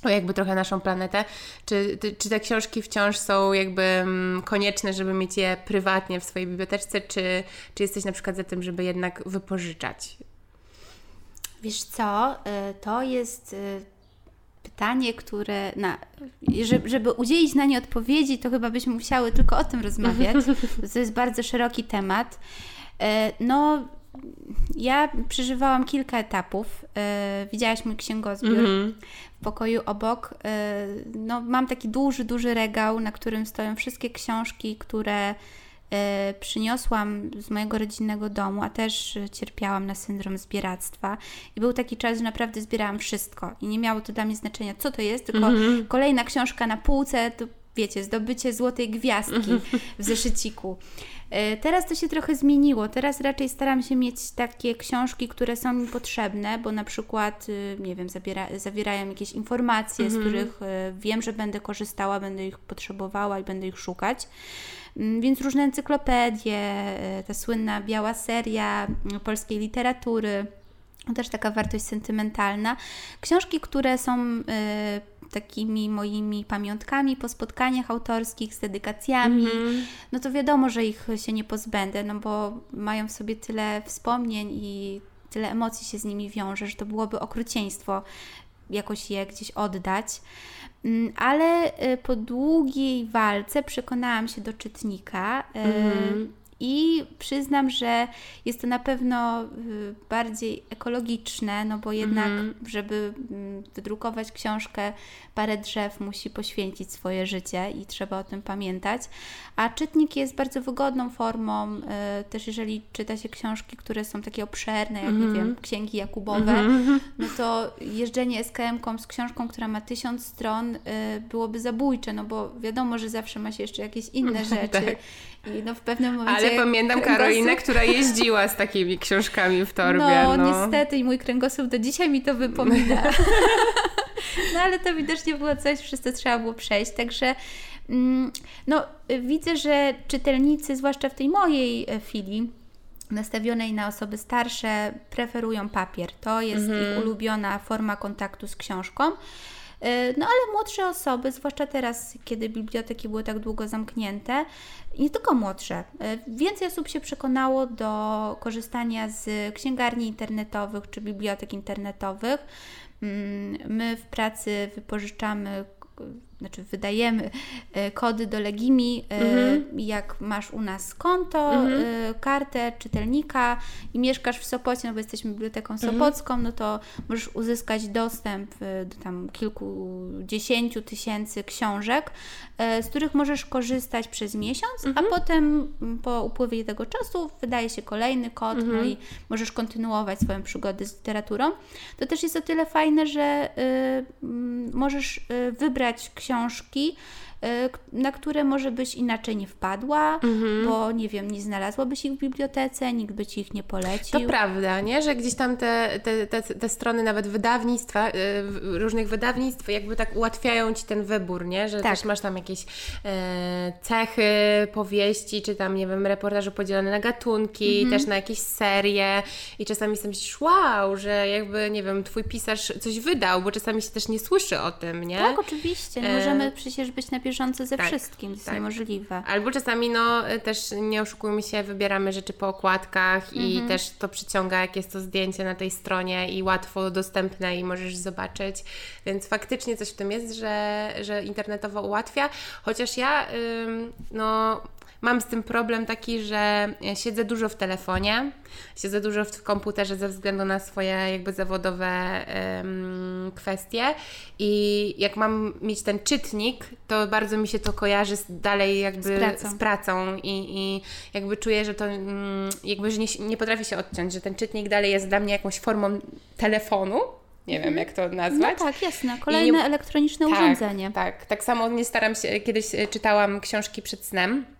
o jakby trochę naszą planetę. Czy, czy te książki wciąż są jakby mm, konieczne, żeby mieć je prywatnie w swojej biblioteczce, czy, czy jesteś na przykład za tym, żeby jednak wypożyczać? Wiesz co, y, to jest y, pytanie, które, na, żeby, żeby udzielić na nie odpowiedzi, to chyba byśmy musiały tylko o tym rozmawiać. To jest bardzo szeroki temat. Y, no, ja przeżywałam kilka etapów. Widziałaś mój księgozbiór -hmm. w pokoju obok. No, mam taki duży, duży regał, na którym stoją wszystkie książki, które E, przyniosłam z mojego rodzinnego domu, a też cierpiałam na syndrom zbieractwa. I był taki czas, że naprawdę zbierałam wszystko i nie miało to dla mnie znaczenia, co to jest, tylko mm-hmm. kolejna książka na półce, to wiecie, zdobycie złotej gwiazdki mhm. w zeszyciku. E, teraz to się trochę zmieniło. Teraz raczej staram się mieć takie książki, które są mi potrzebne, bo na przykład, y, nie wiem, zabiera, zawierają jakieś informacje, z mhm. których y, wiem, że będę korzystała, będę ich potrzebowała i będę ich szukać. Mm, więc różne encyklopedie, e, ta słynna biała seria mm, polskiej literatury, też taka wartość sentymentalna. Książki, które są takimi moimi pamiątkami po spotkaniach autorskich z dedykacjami, mm-hmm. no to wiadomo, że ich się nie pozbędę, no bo mają w sobie tyle wspomnień i tyle emocji się z nimi wiąże, że to byłoby okrucieństwo jakoś je gdzieś oddać. Mm, ale y, po długiej walce przekonałam się do czytnika. Mm-hmm. I przyznam, że jest to na pewno y, bardziej ekologiczne, no bo jednak, mm -hmm. żeby mm, wydrukować książkę, parę drzew musi poświęcić swoje życie i trzeba o tym pamiętać. A czytnik jest bardzo wygodną formą, y, też jeżeli czyta się książki, które są takie obszerne, jak mm nie wiem, księgi Jakubowe, mm no to jeżdżenie SKM-ką z książką, która ma tysiąc stron, y, byłoby zabójcze, no bo wiadomo, że zawsze ma się jeszcze jakieś inne rzeczy. tak. I no w pewnym momencie... Pamiętam Karolinę, która jeździła z takimi książkami w torbie. No, no. niestety i mój kręgosłup do dzisiaj mi to wypomina. no ale to widocznie było coś, przez co trzeba było przejść, także mm, no widzę, że czytelnicy, zwłaszcza w tej mojej e, filii, nastawionej na osoby starsze, preferują papier. To jest mhm. ich ulubiona forma kontaktu z książką. E, no ale młodsze osoby, zwłaszcza teraz, kiedy biblioteki były tak długo zamknięte, nie tylko młodsze, e, więcej osób się przekonało do korzystania z księgarni internetowych czy bibliotek internetowych. Mm, my w pracy wypożyczamy znaczy wydajemy e, kody do Legimi, e, mhm. jak masz u nas konto, mhm. E, kartę czytelnika i mieszkasz w Sopocie, no bo jesteśmy biblioteką mhm. sopocką, no to możesz uzyskać dostęp do tam kilkudziesięciu tysięcy książek, z których możesz korzystać przez miesiąc, a mhm. potem po upływie tego czasu wydaje się kolejny kod, no mhm. i możesz kontynuować swoją przygodę z literaturą. To też jest o tyle fajne, że y, możesz y, wybrać książkę, książki, na które może byś inaczej nie wpadła, mhm. bo nie wiem, nie znalazłabyś ich w bibliotece, nikt by ci ich nie polecił. To prawda, nie? Że gdzieś tam te, te, te, te strony nawet wydawnictwa, yy, różnych wydawnictw jakby tak ułatwiają ci ten wybór, nie? Że tak. też masz tam jakieś yy, cechy, powieści, czy tam, nie wiem, reportaże podzielone na gatunki, mhm. też na jakieś serie i czasami sobie myślisz, wow, że jakby, nie wiem, twój pisarz coś wydał, bo czasami się też nie słyszy o tym, nie? Tak, oczywiście. Nie możemy przecież być na bieżąco ze tak, wszystkim, to jest tak. niemożliwe. Albo czasami, no też nie oszukujmy się, wybieramy rzeczy po okładkach mhm. i też to przyciąga, jak jest to zdjęcie na tej stronie i łatwo dostępne i możesz zobaczyć, więc faktycznie coś w tym jest, że, że internetowo ułatwia, chociaż ja, no mam z tym problem taki, że siedzę dużo w telefonie, siedzę dużo w komputerze ze względu na swoje jakby zawodowe um, kwestie i jak mam mieć ten czytnik, to bardzo mi się to kojarzy z, dalej jakby z pracą, z pracą i, i, jakby czuję, że to um, jakby że nie, nie potrafię się odciąć, że ten czytnik dalej jest dla mnie jakąś formą telefonu, nie wiem jak to nazwać. No tak, jasne. Kolejne nie... elektroniczne tak, urządzenie. Tak, tak samo nie staram się, kiedyś czytałam książki przed snem E,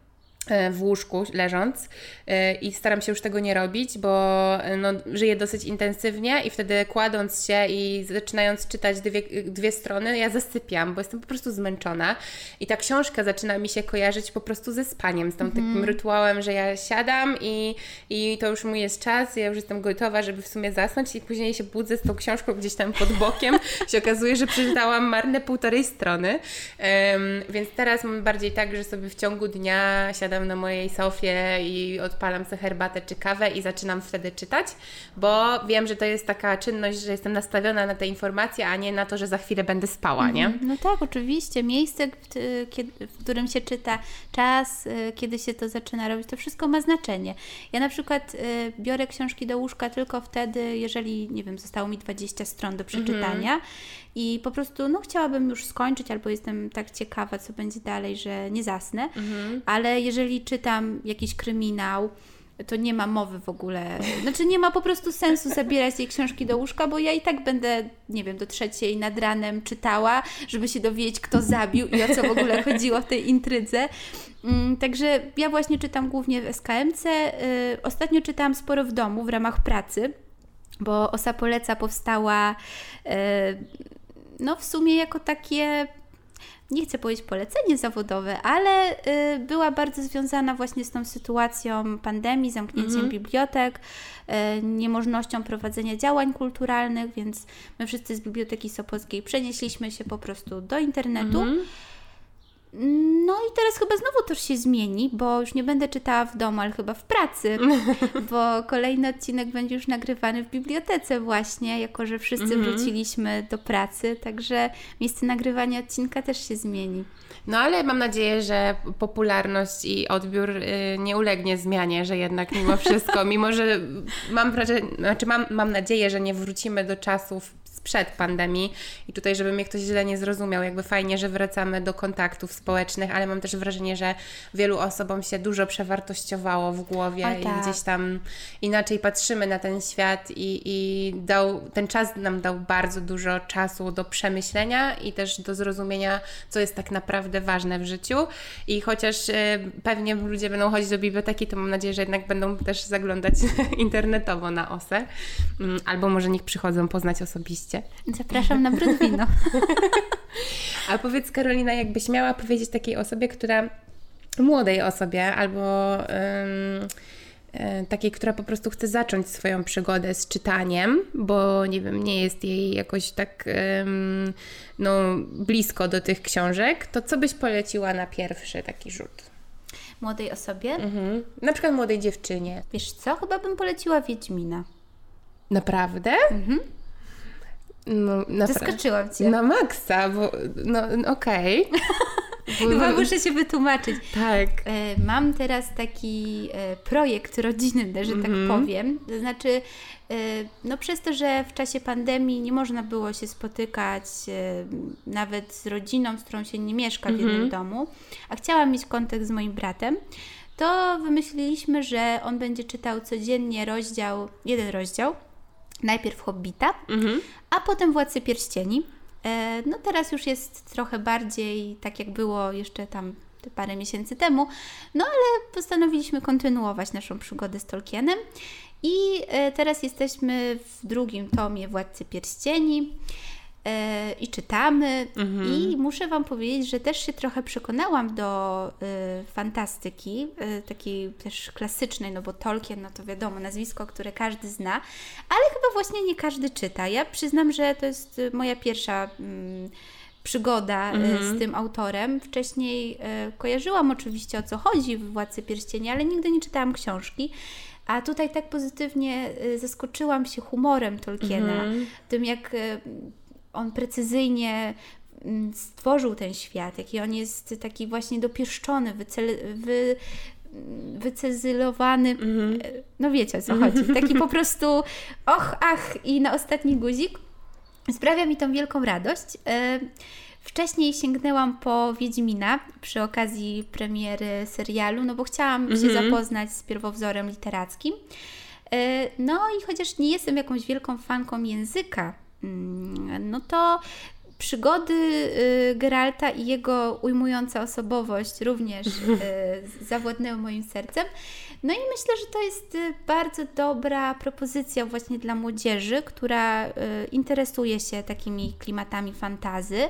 w łóżku leżąc e, i staram się już tego nie robić, bo e, no, żyję dosyć intensywnie i wtedy kładąc się i zaczynając czytać dwie, dwie strony, ja zasypiam, bo jestem po prostu zmęczona. I ta książka zaczyna mi się kojarzyć po prostu ze spaniem, z tym mm. takim rytuałem, że ja siadam i, i to już mój jest czas, ja już jestem gotowa, żeby w sumie zasnąć i później się budzę z tą książką gdzieś tam pod bokiem, się okazuje, że przeczytałam marne półtorej strony, um, więc teraz mam bardziej tak, że sobie w ciągu dnia siadam siadam na mojej sofie i odpalam sobie herbatę czy kawę i zaczynam wtedy czytać, bo wiem, że to jest taka czynność, że jestem nastawiona na te informacje, a nie na to, że za chwilę będę spała, nie? Mhm. No tak, oczywiście. Miejsce, w którym się czyta, czas, y, kiedy się to zaczyna robić, to wszystko ma znaczenie. Ja na przykład y, biorę książki do łóżka tylko wtedy, jeżeli, nie wiem, zostało mi 20 stron do przeczytania. Mhm i po prostu no, chciałabym już skończyć, albo jestem tak ciekawa, co będzie dalej, że nie zasnę. Mhm. Ale jeżeli czytam jakiś kryminał, to nie ma mowy w ogóle. Znaczy nie ma po prostu sensu zabierać tej książki do łóżka, bo ja i tak będę, nie wiem, do trzeciej nad ranem czytała, żeby się dowiedzieć, kto zabił i o co w ogóle chodziło w tej intrydze. Mm, także ja właśnie czytam głównie w SKMC. Y, ostatnio czytałam sporo w domu w ramach pracy, bo Osa Poleca powstała y, no w sumie jako takie nie chcę powiedzieć polecenie zawodowe, ale y, była bardzo związana właśnie z tą sytuacją pandemii, zamknięciem mhm. bibliotek, y, niemożnością prowadzenia działań kulturalnych, więc my wszyscy z Biblioteki Sopockiej przenieśliśmy się po prostu do internetu. Mhm. No i teraz chyba znowu to się zmieni, bo już nie będę czytała w domu, ale chyba w pracy, bo kolejny odcinek będzie już nagrywany w bibliotece właśnie, jako że wszyscy mhm. wróciliśmy do pracy, także miejsce nagrywania odcinka też się zmieni. No ale mam nadzieję, że popularność i odbiór y, nie ulegnie zmianie, że jednak mimo wszystko, mimo że mam wrażenie, znaczy mam, mam nadzieję, że nie wrócimy do czasów sprzed pandemii. I tutaj, żeby mnie ktoś źle nie zrozumiał, jakby fajnie, że wracamy do kontaktów społecznych, ale mam też wrażenie, że wielu osobom się dużo przewartościowało w głowie o, i tak. gdzieś tam inaczej patrzymy na ten świat i, i dał, ten czas nam dał bardzo dużo czasu do przemyślenia i też do zrozumienia, co jest tak naprawdę ważne w życiu. I chociaż y, pewnie ludzie będą chodzić do biblioteki, to mam nadzieję, że jednak będą też zaglądać internetowo na OSE, mm, albo może niech przychodzą poznać osobiście Zapraszam na Brudwino. A powiedz Karolina, jakbyś miała powiedzieć takiej osobie, która, młodej osobie albo um, takiej, która po prostu chce zacząć swoją przygodę z czytaniem, bo nie wiem, nie jest jej jakoś tak no, blisko do tych książek, to co byś poleciła na pierwszy taki rzut? Młodej osobie? Mhm. Na przykład młodej dziewczynie. Wiesz co, chyba bym poleciła Wiedźmina. Naprawdę? Mhm. No, Zaskoczyłam Cię. Na maksa, bo no, no okej. Okay. Chyba muszę się wytłumaczyć. Tak. E, mam teraz taki e, projekt rodzinny, że tak mm -hmm. powiem. To znaczy, e, no przez to, że w czasie pandemii nie można było się spotykać nawet z rodziną, z którą się nie mieszka w mm -hmm. jednym domu, a chciałam mieć kontakt z moim bratem, to wymyśliliśmy, że on będzie czytał codziennie rozdział, jeden rozdział najpierw Hobbita, mhm. a potem Władcy Pierścieni. E, no teraz już jest trochę bardziej tak, jak było jeszcze tam parę miesięcy temu, no ale postanowiliśmy kontynuować naszą przygodę z Tolkienem i e, teraz jesteśmy w drugim tomie Władcy Pierścieni. E, i czytamy. Mhm. I muszę Wam powiedzieć, że też się trochę przekonałam do y, fantastyki, y, takiej też klasycznej, no bo Tolkien, no to wiadomo, nazwisko, które każdy zna, ale chyba właśnie nie każdy czyta. Ja przyznam, że to jest moja pierwsza. Mm, przygoda mhm. z tym autorem. Wcześniej y, kojarzyłam oczywiście o co chodzi w Władcy Pierścieni, ale nigdy nie czytałam książki. A tutaj tak pozytywnie zaskoczyłam się humorem Tolkiena, mhm. tym jak on precyzyjnie mm, stworzył ten świat, jaki on jest taki właśnie dopieszczony, wycel, wy, wycezylowany, mm -hmm. no wiecie o co chodzi, taki po prostu och, ach i na ostatni guzik. Sprawia mi tą wielką radość. E, wcześniej sięgnęłam po Wiedźmina przy okazji premiery serialu, no bo chciałam mm -hmm. się mhm. zapoznać z pierwowzorem literackim. E, no i chociaż nie jestem jakąś wielką fanką języka no to Przygody y, Geralta i jego ujmująca osobowość również y, zawładnęły moim sercem. No i myślę, że to jest y, bardzo dobra propozycja właśnie dla młodzieży, która interesuje się takimi klimatami fantazy.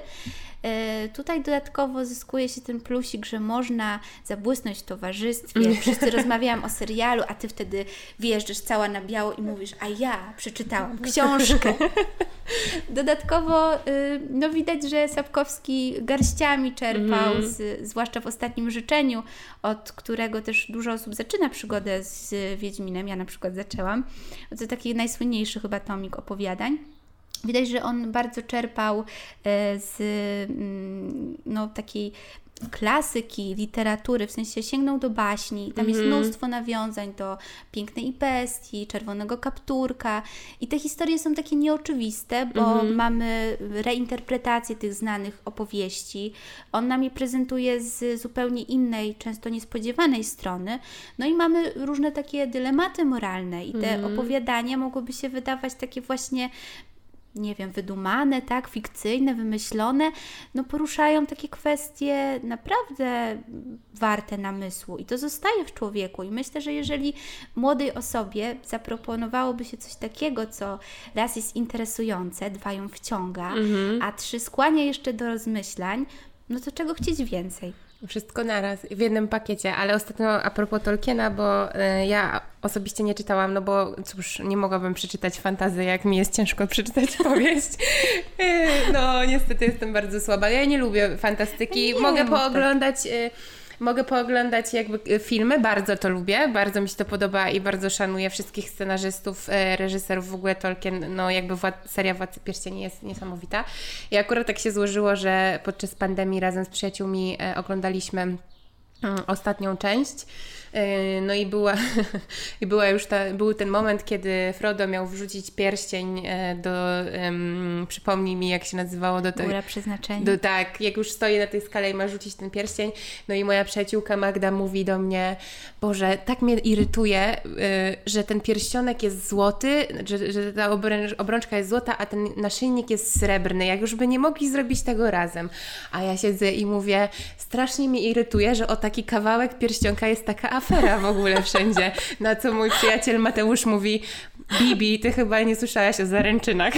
E, tutaj dodatkowo zyskuje się ten plusik, że można zabłysnąć w towarzystwie. Wszyscy rozmawiałam o serialu, a ty wtedy wyjeżdżasz cała na biało i mówisz, a ja przeczytałam książkę. Dodatkowo y, no widać, że Sapkowski garściami czerpał, mm. z, zwłaszcza w ostatnim życzeniu, od którego też dużo osób zaczyna przygodę z Wiedźminem. Ja na przykład zaczęłam. To taki najsłynniejszy chyba tomik opowiadań. Widać, że on bardzo czerpał e, z mm, no, takiej klasyki, literatury, w sensie sięgnął do baśni. Tam jest mhm. mnóstwo nawiązań do Pięknej i Bestii, Czerwonego Kapturka i te historie są takie nieoczywiste, bo mhm. mamy reinterpretację tych znanych opowieści. On nam je prezentuje z zupełnie innej, często niespodziewanej strony. No i mamy różne takie dylematy moralne i te mhm. opowiadania mogłyby się wydawać takie właśnie nie wiem, wydumane, tak, fikcyjne, wymyślone, no poruszają takie kwestie naprawdę warte namysłu i to zostaje w człowieku. I myślę, że jeżeli młodej osobie zaproponowałoby się coś takiego, co raz jest interesujące, dwa ją wciąga, mhm. a trzy skłania jeszcze do rozmyślań, no to czego chcieć więcej? Wszystko naraz, w jednym pakiecie, ale ostatnio a propos Tolkiena, bo y, ja osobiście nie czytałam, no bo cóż, nie mogłabym przeczytać fantazy, jak mi jest ciężko przeczytać powieść. Y, no niestety jestem bardzo słaba. Ja nie lubię fantastyki, nie, mogę pooglądać... Y, mogę pooglądać jakby e, filmy, bardzo to lubię, bardzo mi się to podoba i bardzo szanuję wszystkich scenarzystów, e, reżyserów, w ogóle Tolkien, no jakby wład seria Władcy Pierścieni jest niesamowita. I akurat tak się złożyło, że podczas pandemii razem z przyjaciółmi e, oglądaliśmy mm, ostatnią część no i była, i była już ta, był ten moment, kiedy Frodo miał wrzucić pierścień e, do, um, przypomnij mi jak się nazywało, do tej... Góra przeznaczenia. Do, tak, jak już stoi na tej skale i ma rzucić ten pierścień, no i moja przyjaciółka Magda mówi do mnie, Boże, tak mnie irytuje, y, że ten pierścionek jest złoty, że, że ta obrączka jest złota, a ten naszyjnik jest srebrny, jak już by nie mogli zrobić tego razem. A ja siedzę i mówię, strasznie mnie irytuje, że o taki kawałek pierścionka jest taka afera w ogóle wszędzie. Na co mój przyjaciel Mateusz mówi, Bibi, ty chyba nie słyszałaś o zaręczynach.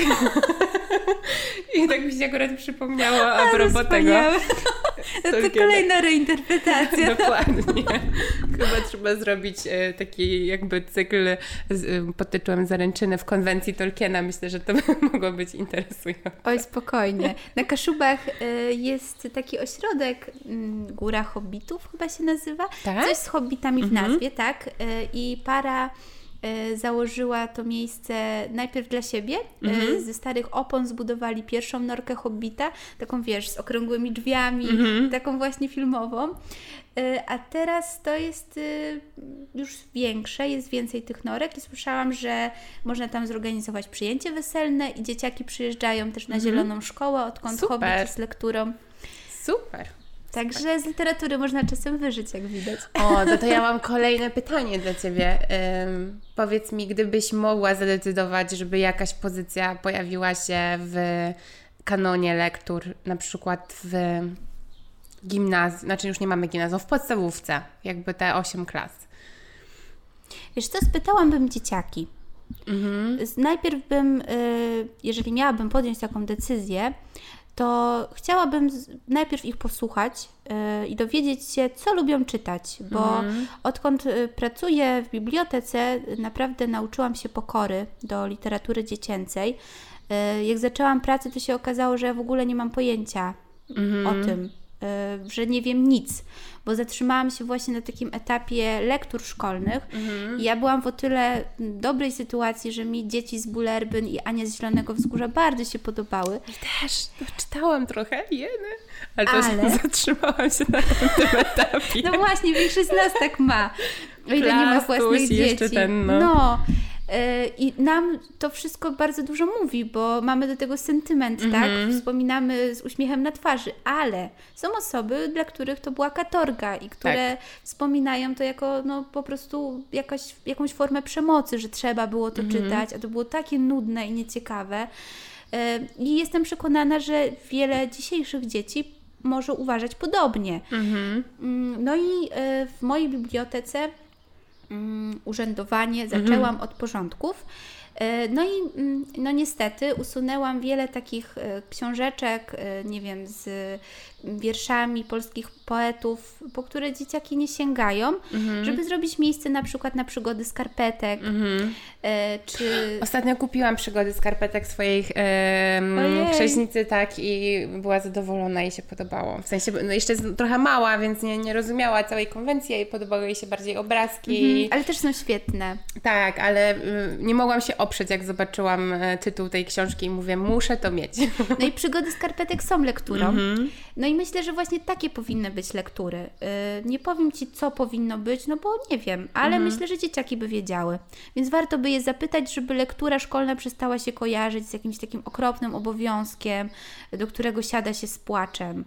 I tak mi się akurat przypomniało a propos tego. To, to kolejna reinterpretacja. Dokładnie. Chyba trzeba zrobić e, taki jakby cykl e, pod tytułem Zaręczyny w konwencji Tolkiena. Myślę, że to by mogło być interesujące. Oj, spokojnie. Na Kaszubach e, jest taki ośrodek mm, Góra Hobbitów chyba się nazywa. Tak? Coś z hobbitami w mhm. nazwie, tak? I para założyła to miejsce najpierw dla siebie. E, mhm. Ze starych opon zbudowali pierwszą norkę Hobbita, taką wiesz, z okrągłymi drzwiami, mhm. taką właśnie filmową. E, a teraz to jest już większe, jest więcej tych norek i słyszałam, że można tam zorganizować przyjęcie weselne i dzieciaki przyjeżdżają też na mhm. Zieloną Szkołę, odkąd Super. Hobbit z lekturą. Super. Także z literatury można czasem wyżyć, jak widać. O, no to ja mam kolejne pytanie dla Ciebie. Um, powiedz mi, gdybyś mogła zadecydować, żeby jakaś pozycja pojawiła się w kanonie lektur, na przykład w gimnazjum, znaczy już nie mamy gimnazjum, w podstawówce, jakby te 8 klas. Wiesz co, spytałabym dzieciaki. Mhm. Najpierw bym, y, jeżeli miałabym podjąć taką decyzję, to chciałabym najpierw ich posłuchać yy, i dowiedzieć się, co lubią czytać, bo mm. odkąd y, pracuję w bibliotece, naprawdę nauczyłam się pokory do literatury dziecięcej. Yy, jak zaczęłam pracę, to się okazało, że ja w ogóle nie mam pojęcia mm. o tym, że nie wiem nic bo zatrzymałam się właśnie na takim etapie lektur szkolnych. Mhm. I ja byłam w o tyle dobrej sytuacji, że mi dzieci z Bulerbyn i Ania z Zielonego Wzgórza bardzo się podobały. I też czytałam trochę, jeny. Ale, Ale... zatrzymałam się na tym etapie. No właśnie, większość z nas tak ma. O ile nie ma własnych dzieci. Ten, no. no. E, I nam to wszystko bardzo dużo mówi, bo mamy do tego sentyment, mm -hmm. tak? Mhm. Wspominamy z uśmiechem na twarzy, ale są osoby, dla których to była katorga i które tak. wspominają to jako no, po prostu jakaś, jakąś formę przemocy, że trzeba było to mm -hmm. czytać, a to było takie nudne i nieciekawe. I jestem przekonana, że wiele dzisiejszych dzieci może uważać podobnie. Mhm. Mm, no i w mojej bibliotece mm, urzędowanie mhm. zaczęłam od porządków. E, no i mm, no niestety usunęłam wiele takich e, książeczek, e, nie wiem, z wierszami polskich poetów, po które dzieciaki nie sięgają, mhm. żeby zrobić miejsce na przykład na przygody skarpetek. Mhm. E, czy... Ostatnio kupiłam przygody skarpetek swojej e, tak, i była zadowolona i się podobało. W sensie, no jeszcze jest trochę mała, więc nie, nie rozumiała całej konwencji i podobały jej się bardziej obrazki. Mhm. Ale też są świetne. Tak, ale y, nie mogłam się oprzeć, jak zobaczyłam e, tytuł tej książki i mówię, muszę to mieć. No i przygody skarpetek są lekturą. Mhm. No i myślę, że właśnie takie powinny być lektury. Y, nie powiem Ci, co powinno być, no bo nie wiem, ale mhm. myślę, że dzieciaki by wiedziały. Więc warto by je zapytać, żeby lektura szkolna przestała się kojarzyć z jakimś takim okropnym obowiązkiem, do którego siada się z płaczem.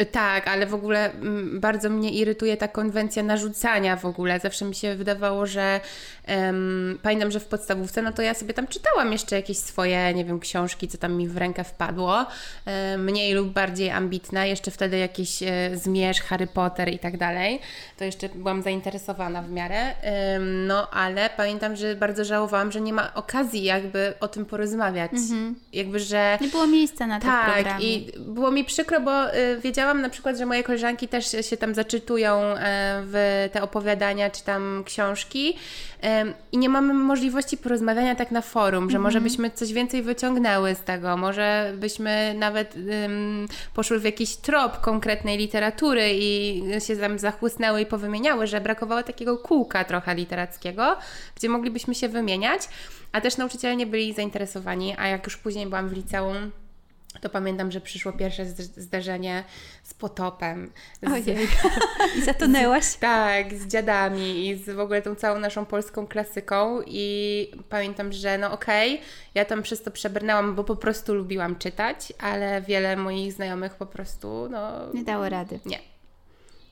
Y, tak, ale w ogóle mm, bardzo mnie irytuje ta konwencja narzucania w ogóle. Zawsze mi się wydawało, że um, pamiętam, że w podstawówce, no to ja sobie tam czytałam jeszcze jakieś swoje, nie wiem, książki, co tam mi w rękę wpadło. Um, mniej lub bardziej ambitne. Jeszcze wtedy jakieś Zmierzch, Harry Potter i tak dalej. To jeszcze byłam zainteresowana w miarę. Um, no, ale pamiętam, że bardzo żałowałam, że nie ma okazji jakby o tym porozmawiać. Mhm. Jakby, że... Nie było miejsca na to Tak, i było mi przykro, bo y, wiedziałam, widziałam na przykład, że moje koleżanki też się tam zaczytują e, w te opowiadania czy tam książki i nie mamy możliwości porozmawiania tak na forum, że mm -hmm. może byśmy coś więcej wyciągnęły z tego, może byśmy nawet um, poszły w jakiś trop konkretnej literatury i się tam zachłysnęły i powymieniały, że brakowało takiego kółka trochę literackiego, gdzie moglibyśmy się wymieniać, a też nauczyciele nie byli zainteresowani, a jak już później byłam w liceum, to pamiętam, że przyszło pierwsze zdarzenie z potopem. Z, Ojej. I zatonęłaś? Z, tak, z dziadami i z w ogóle tą całą naszą polską klasyką i pamiętam, że no okej, okay, ja tam przez to przebrnęłam, bo po prostu lubiłam czytać, ale wiele moich znajomych po prostu no... Nie dało rady. Nie.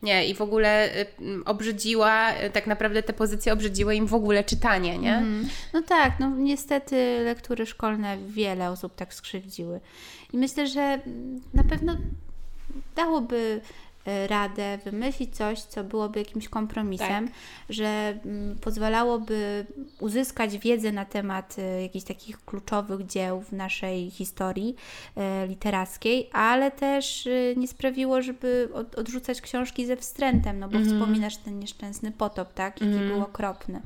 Nie, i w ogóle y, obrzydziła, y, tak naprawdę te pozycje obrzydziły im w ogóle czytanie, nie? Mm. No tak, no niestety lektury szkolne wiele osób tak skrzywdziły. I myślę, że na pewno dałoby e, radę wymyślić coś, co byłoby jakimś kompromisem, tak. że mm, pozwalałoby uzyskać wiedzę na temat e, jakichś takich kluczowych dzieł w naszej historii e, literackiej, ale też nie sprawiło, żeby odrzucać książki ze wstrętem, no bo mm. wspominasz ten nieszczęsny potop, tak, jaki mm. był okropny.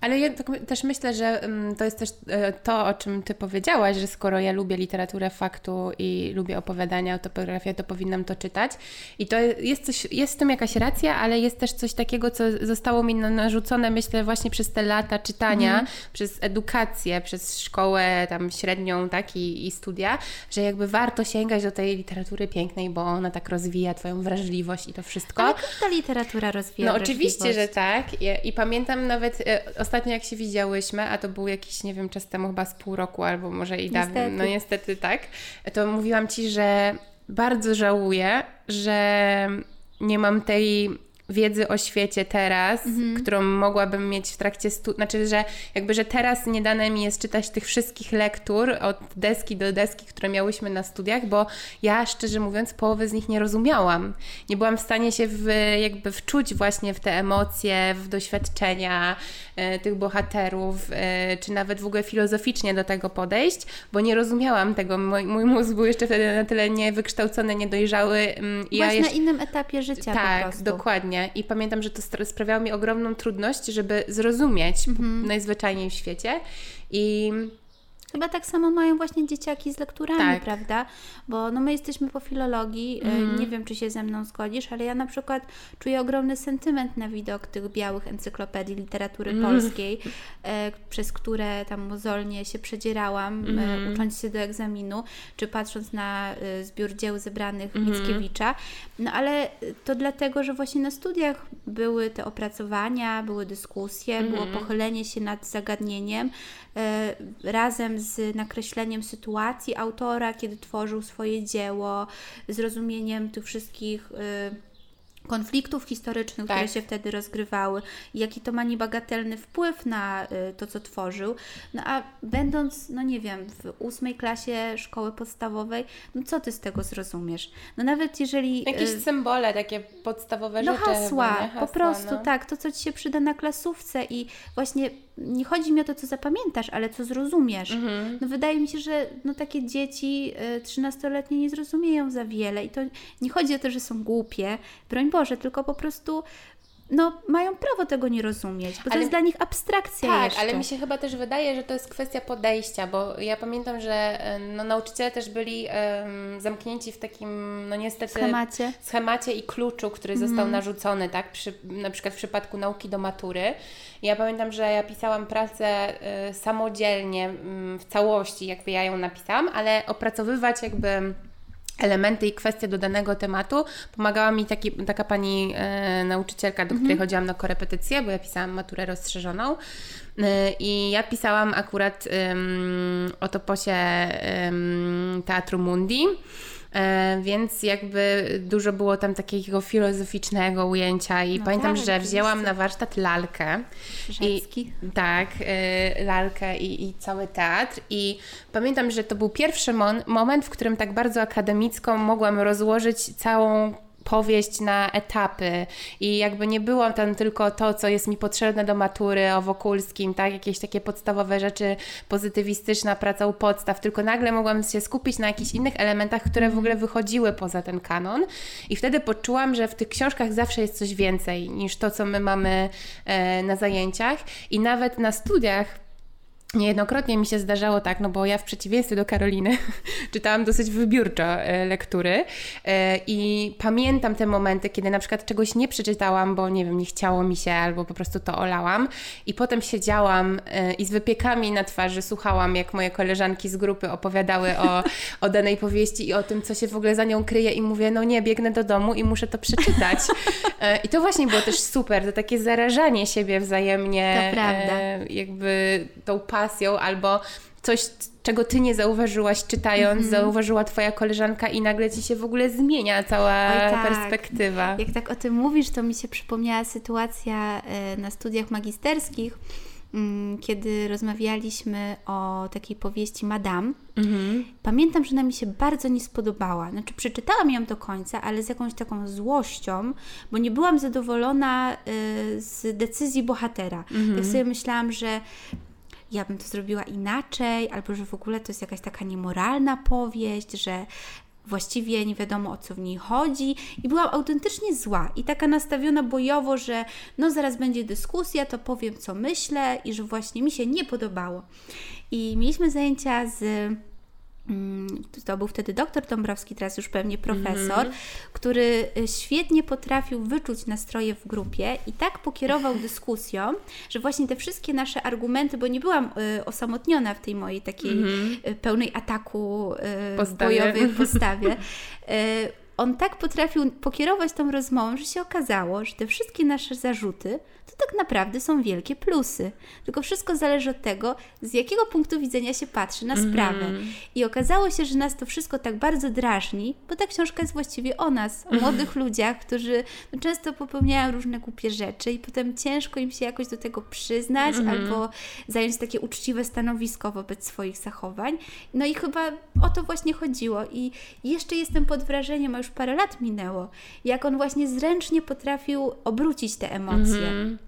Ale ja tak też myślę, że mm, to jest też e, to, o czym Ty powiedziałaś, że skoro ja lubię literaturę faktu i lubię opowiadania, autobiografię, to powinnam to czytać. I to jest coś, jest w tym jakaś racja, ale jest też coś takiego, co zostało mi narzucone, myślę, właśnie przez te lata czytania, mm. przez edukację, przez szkołę tam średnią, tak, i, i studia, że jakby warto sięgać do tej literatury pięknej, bo ona tak rozwija Twoją wrażliwość i to wszystko. Ale ta literatura rozwija No oczywiście, że tak. I, i pamiętam nawet e, ostatnio jak się widziałyśmy, a to był jakiś, nie wiem, czas temu chyba z pół roku albo może i dawniej, no niestety tak, to mówiłam Ci, że bardzo żałuję, że nie mam tej wiedzy o świecie teraz, mhm. którą mogłabym mieć w trakcie studiów, znaczy, że jakby, że teraz nie dane mi jest czytać tych wszystkich lektur od deski do deski, które miałyśmy na studiach, bo ja szczerze mówiąc połowy z nich nie rozumiałam. Nie byłam w stanie się w, jakby wczuć właśnie w te emocje, w doświadczenia e, tych bohaterów, e, czy nawet w ogóle filozoficznie do tego podejść, bo nie rozumiałam tego. Mój, mój mózg był jeszcze wtedy na tyle niewykształcony, niedojrzały. Właśnie ja jeszcze... na innym etapie życia Tak, dokładnie. I pamiętam, że to sprawiało mi ogromną trudność, żeby zrozumieć mhm. najzwyczajniej w świecie. I Chyba tak samo mają właśnie dzieciaki z lekturami, tak. prawda? Bo no my jesteśmy po filologii, mm. nie wiem czy się ze mną zgodzisz, ale ja na przykład czuję ogromny sentyment na widok tych białych encyklopedii literatury mm. polskiej, e, przez które tam mozolnie się przedzierałam, mm. mhm. ucząc się do egzaminu, czy patrząc na zbiór dzieł zebranych mm. Mickiewicza. No ale to dlatego, że właśnie na studiach były te opracowania, były dyskusje, było mhm. pochylenie się nad zagadnieniem, razem z nakreśleniem sytuacji autora, kiedy tworzył swoje dzieło, zrozumieniem tych wszystkich e, konfliktów historycznych, Tak. które się wtedy rozgrywały, jaki to ma niebagatelny wpływ na y, to, co tworzył. No a będąc, no nie wiem, w ósmej klasie szkoły podstawowej, no co ty z tego zrozumiesz? No nawet jeżeli... Jakieś y, symbole, takie podstawowe no rzeczy. hasła, chyba, nie? po Hasła, prostu no. tak, to co Ci się przyda na klasówce i właśnie nie chodzi mi o to, co zapamiętasz, ale co zrozumiesz. Mhm. No wydaje mi się, że no takie dzieci y, 13-letnie nie zrozumieją za wiele i to nie chodzi o to, że są głupie, broń Boże, tylko po prostu no mają prawo tego nie rozumieć, bo to Ale- jest dla nich abstrakcja Tak, jeszcze. ale mi się chyba też wydaje, że to jest kwestia podejścia, bo ja pamiętam, że no, nauczyciele też byli em, zamknięci w takim, no niestety, schemacie. schemacie i kluczu, który został narzucony, tak? Przy, na przykład w przypadku nauki do matury. Ja pamiętam, że ja pisałam pracę e, samodzielnie mm, w całości, jakby ja ją napisałam, ale opracowywać jakby elementy i kwestie do danego tematu pomagała mi taki, taka pani e, nauczycielka, do której chodziłam na korepetycje, bo ja pisałam maturę rozszerzoną. E, I ja pisałam akurat ym, o toposie Teatru Mundi. E, więc jakby dużo było tam takiego filozoficznego ujęcia i No pamiętam, tak, że wzięłam na warsztat lalkę. Rzecki. I, tak, y, lalkę i, i cały teatr. I pamiętam, że to był pierwszy mon- moment, w którym tak bardzo akademicko mogłam rozłożyć całą powieść na etapy. I jakby nie było tam tylko to, co jest mi potrzebne do matury o Wokulskim, tak, jakieś takie podstawowe rzeczy, pozytywistyczna praca u podstaw, tylko nagle mogłam się skupić na jakichś innych elementach, które w ogóle wychodziły poza ten kanon. I wtedy poczułam, że w tych książkach zawsze jest coś więcej niż to, co my mamy e, na zajęciach. I nawet na studiach Niejednokrotnie mi się zdarzało tak, no bo ja w przeciwieństwie do Karoliny czytałam dosyć wybiórczo e, lektury e, i pamiętam te momenty, kiedy na przykład czegoś nie przeczytałam, bo nie wiem, nie chciało mi się albo po prostu to olałam i potem siedziałam e, i z wypiekami na twarzy słuchałam, jak moje koleżanki z grupy opowiadały o, o danej powieści i o tym, co się w ogóle za nią kryje i mówię, no nie, biegnę do domu i muszę to przeczytać. I to właśnie było też super, to takie zarażanie siebie wzajemnie To prawda. jakby tą pasją albo coś, czego ty nie zauważyłaś czytając, Mhm. zauważyła twoja koleżanka i nagle ci się w ogóle zmienia cała tak. perspektywa. Jak tak o tym mówisz, to mi się przypomniała sytuacja e, na studiach magisterskich, mm, kiedy rozmawialiśmy o takiej powieści Madame. Mhm. Pamiętam, że ona mi się bardzo nie spodobała. Znaczy, przeczytałam ją do końca, ale z jakąś taką złością, bo nie byłam zadowolona y, z decyzji bohatera. Tak sobie myślałam, że ja bym to zrobiła inaczej, albo że w ogóle to jest jakaś taka niemoralna powieść, że właściwie nie wiadomo o co w niej chodzi i byłam autentycznie zła i taka nastawiona bojowo, że no zaraz będzie dyskusja, to powiem co myślę i że właśnie mi się nie podobało. I mieliśmy zajęcia z to był wtedy doktor Dąbrowski, teraz już pewnie profesor, który y, świetnie potrafił wyczuć nastroje w grupie i tak pokierował dyskusją, że właśnie te wszystkie nasze argumenty, bo nie byłam y, osamotniona w tej mojej takiej y, pełnej ataku y, Postawie. bojowej postawie. Y, on tak potrafił pokierować tą rozmową, że się okazało, że te wszystkie nasze zarzuty to tak naprawdę są wielkie plusy. Tylko wszystko zależy od tego, z jakiego punktu widzenia się patrzy na sprawę. I okazało się, że nas to wszystko tak bardzo drażni, bo ta książka jest właściwie o nas, o młodych ludziach, którzy no, często popełniają różne głupie rzeczy i potem ciężko im się jakoś do tego przyznać albo zająć takie uczciwe stanowisko wobec swoich zachowań. No i chyba o to właśnie chodziło. I jeszcze jestem pod wrażeniem, a już parę lat minęło, jak on właśnie zręcznie potrafił obrócić te emocje. Mhm.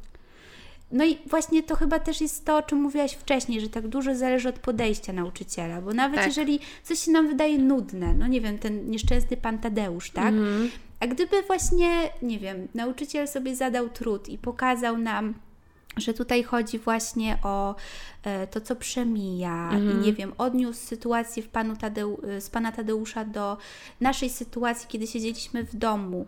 No i właśnie to chyba też jest to, o czym mówiłaś wcześniej, że tak dużo zależy od podejścia nauczyciela, bo nawet Tak. jeżeli coś się nam wydaje nudne, no nie wiem, ten nieszczęsny pan Tadeusz, tak? Mhm. A gdyby właśnie, nie wiem, nauczyciel sobie zadał trud i pokazał nam, że tutaj chodzi właśnie o to, co przemija i nie wiem, odniósł sytuację w panu Tadeu, e, z pana Tadeusza do naszej sytuacji, kiedy siedzieliśmy w domu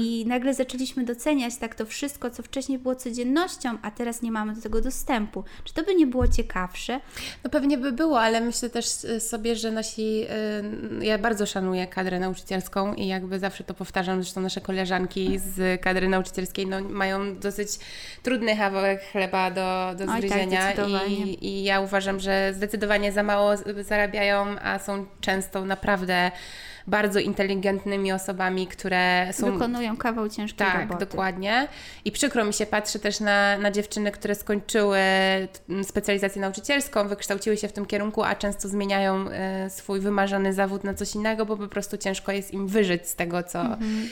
i nagle zaczęliśmy doceniać tak to wszystko, co wcześniej było codziennością, a teraz nie mamy do tego dostępu. Czy to by nie było ciekawsze? No pewnie by było, ale myślę też y, sobie, że nasi, ja bardzo szanuję kadrę nauczycielską i jakby zawsze to powtarzam, zresztą nasze koleżanki z kadry nauczycielskiej no, mają dosyć trudny kawałek chleba do, do Oj, tak, zgryzienia zdecydowanie. i, i ja uważam, że zdecydowanie za mało zarabiają, a są często naprawdę bardzo inteligentnymi osobami, które są... Wykonują kawał ciężkiej tak, roboty. Tak, dokładnie. I przykro mi się patrzy też na, na dziewczyny, które skończyły specjalizację nauczycielską, wykształciły się w tym kierunku, a często zmieniają y, swój wymarzony zawód na coś innego, bo po prostu ciężko jest im wyżyć z tego, co, mhm.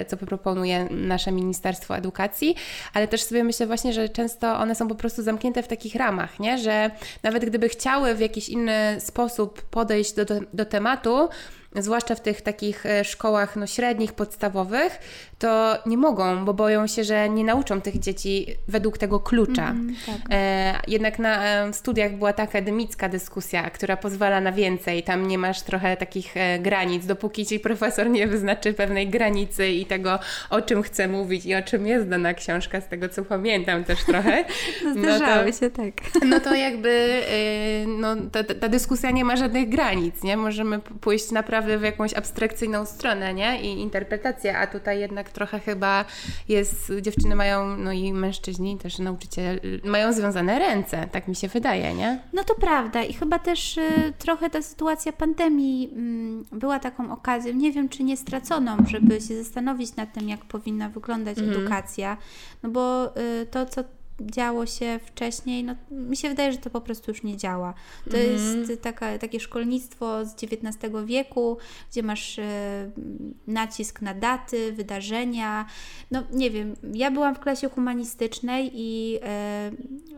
y, co proponuje nasze Ministerstwo Edukacji. Ale też sobie myślę właśnie, że często one są po prostu zamknięte w takich ramach, nie? że nawet gdyby chciały w jakiś inny sposób podejść do, do, do tematu, zwłaszcza w tych takich e, szkołach no, średnich, podstawowych, to nie mogą, bo boją się, że nie nauczą tych dzieci według tego klucza. Mm, tak. e, jednak na e, studiach była ta akademicka dyskusja, która pozwala na więcej. Tam nie masz trochę takich e, granic, dopóki ci profesor nie wyznaczy pewnej granicy i tego, o czym chce mówić i o czym jest dana książka, z tego co pamiętam też trochę. No, zdarzały no to, się tak. No to jakby e, no, ta, ta dyskusja nie ma żadnych granic, nie? Możemy pójść naprawdę w jakąś abstrakcyjną stronę, nie? I interpretację, a tutaj jednak trochę chyba jest, dziewczyny mają, no i mężczyźni, też nauczyciele, mają związane ręce, tak mi się wydaje, nie? No to prawda i chyba też y, trochę ta sytuacja pandemii y, była taką okazją, nie wiem czy nie straconą, żeby się zastanowić nad tym, jak powinna wyglądać mhm. edukacja, no bo y, to, co działo się wcześniej, no mi się wydaje, że to po prostu już nie działa. To mm -hmm. jest taka, takie szkolnictwo z XIX wieku, gdzie masz e, nacisk na daty, wydarzenia. No nie wiem, ja byłam w klasie humanistycznej i e,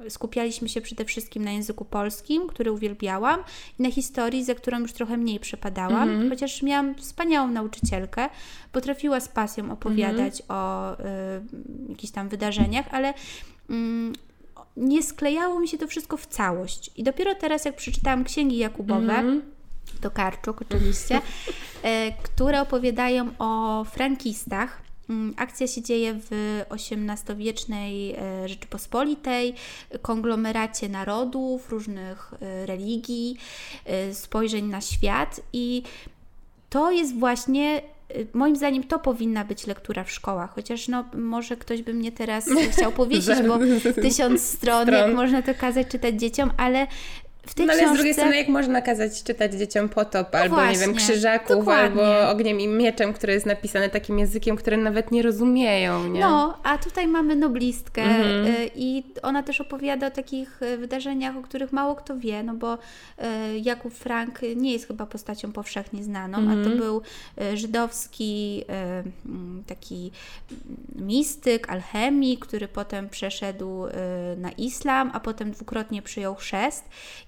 skupialiśmy się przede wszystkim na języku polskim, który uwielbiałam i na historii, za którą już trochę mniej przepadałam, mm -hmm. chociaż miałam wspaniałą nauczycielkę, potrafiła z pasją opowiadać mm -hmm. o e, jakichś tam wydarzeniach, ale nie sklejało mi się to wszystko w całość. I dopiero teraz, jak przeczytałam księgi Jakubowe, mm. to Karczuk oczywiście, e, które opowiadają o frankistach. Mm, akcja się dzieje w XVIII-wiecznej e, Rzeczypospolitej, konglomeracie narodów, różnych e, religii, spojrzeń na świat i to jest właśnie moim zdaniem to powinna być lektura w szkołach, chociaż no, może ktoś by mnie teraz chciał powiedzieć, bo tysiąc stron, stron, jak można to kazać czytać dzieciom, ale w tej no, ale książce... z drugiej strony, jak można kazać czytać dzieciom potop, no albo właśnie, nie wiem, krzyżaków, dokładnie. albo ogniem i mieczem, które jest napisane takim językiem, które nawet nie rozumieją, nie? No, a tutaj mamy noblistkę mhm. Y, i ona też opowiada o takich y, wydarzeniach, o których mało kto wie, no bo y, Jakub Frank nie jest chyba postacią powszechnie znaną, mhm. a to mhm. był żydowski taki mistyk, alchemik, który potem przeszedł na islam, a potem dwukrotnie przyjął chrzest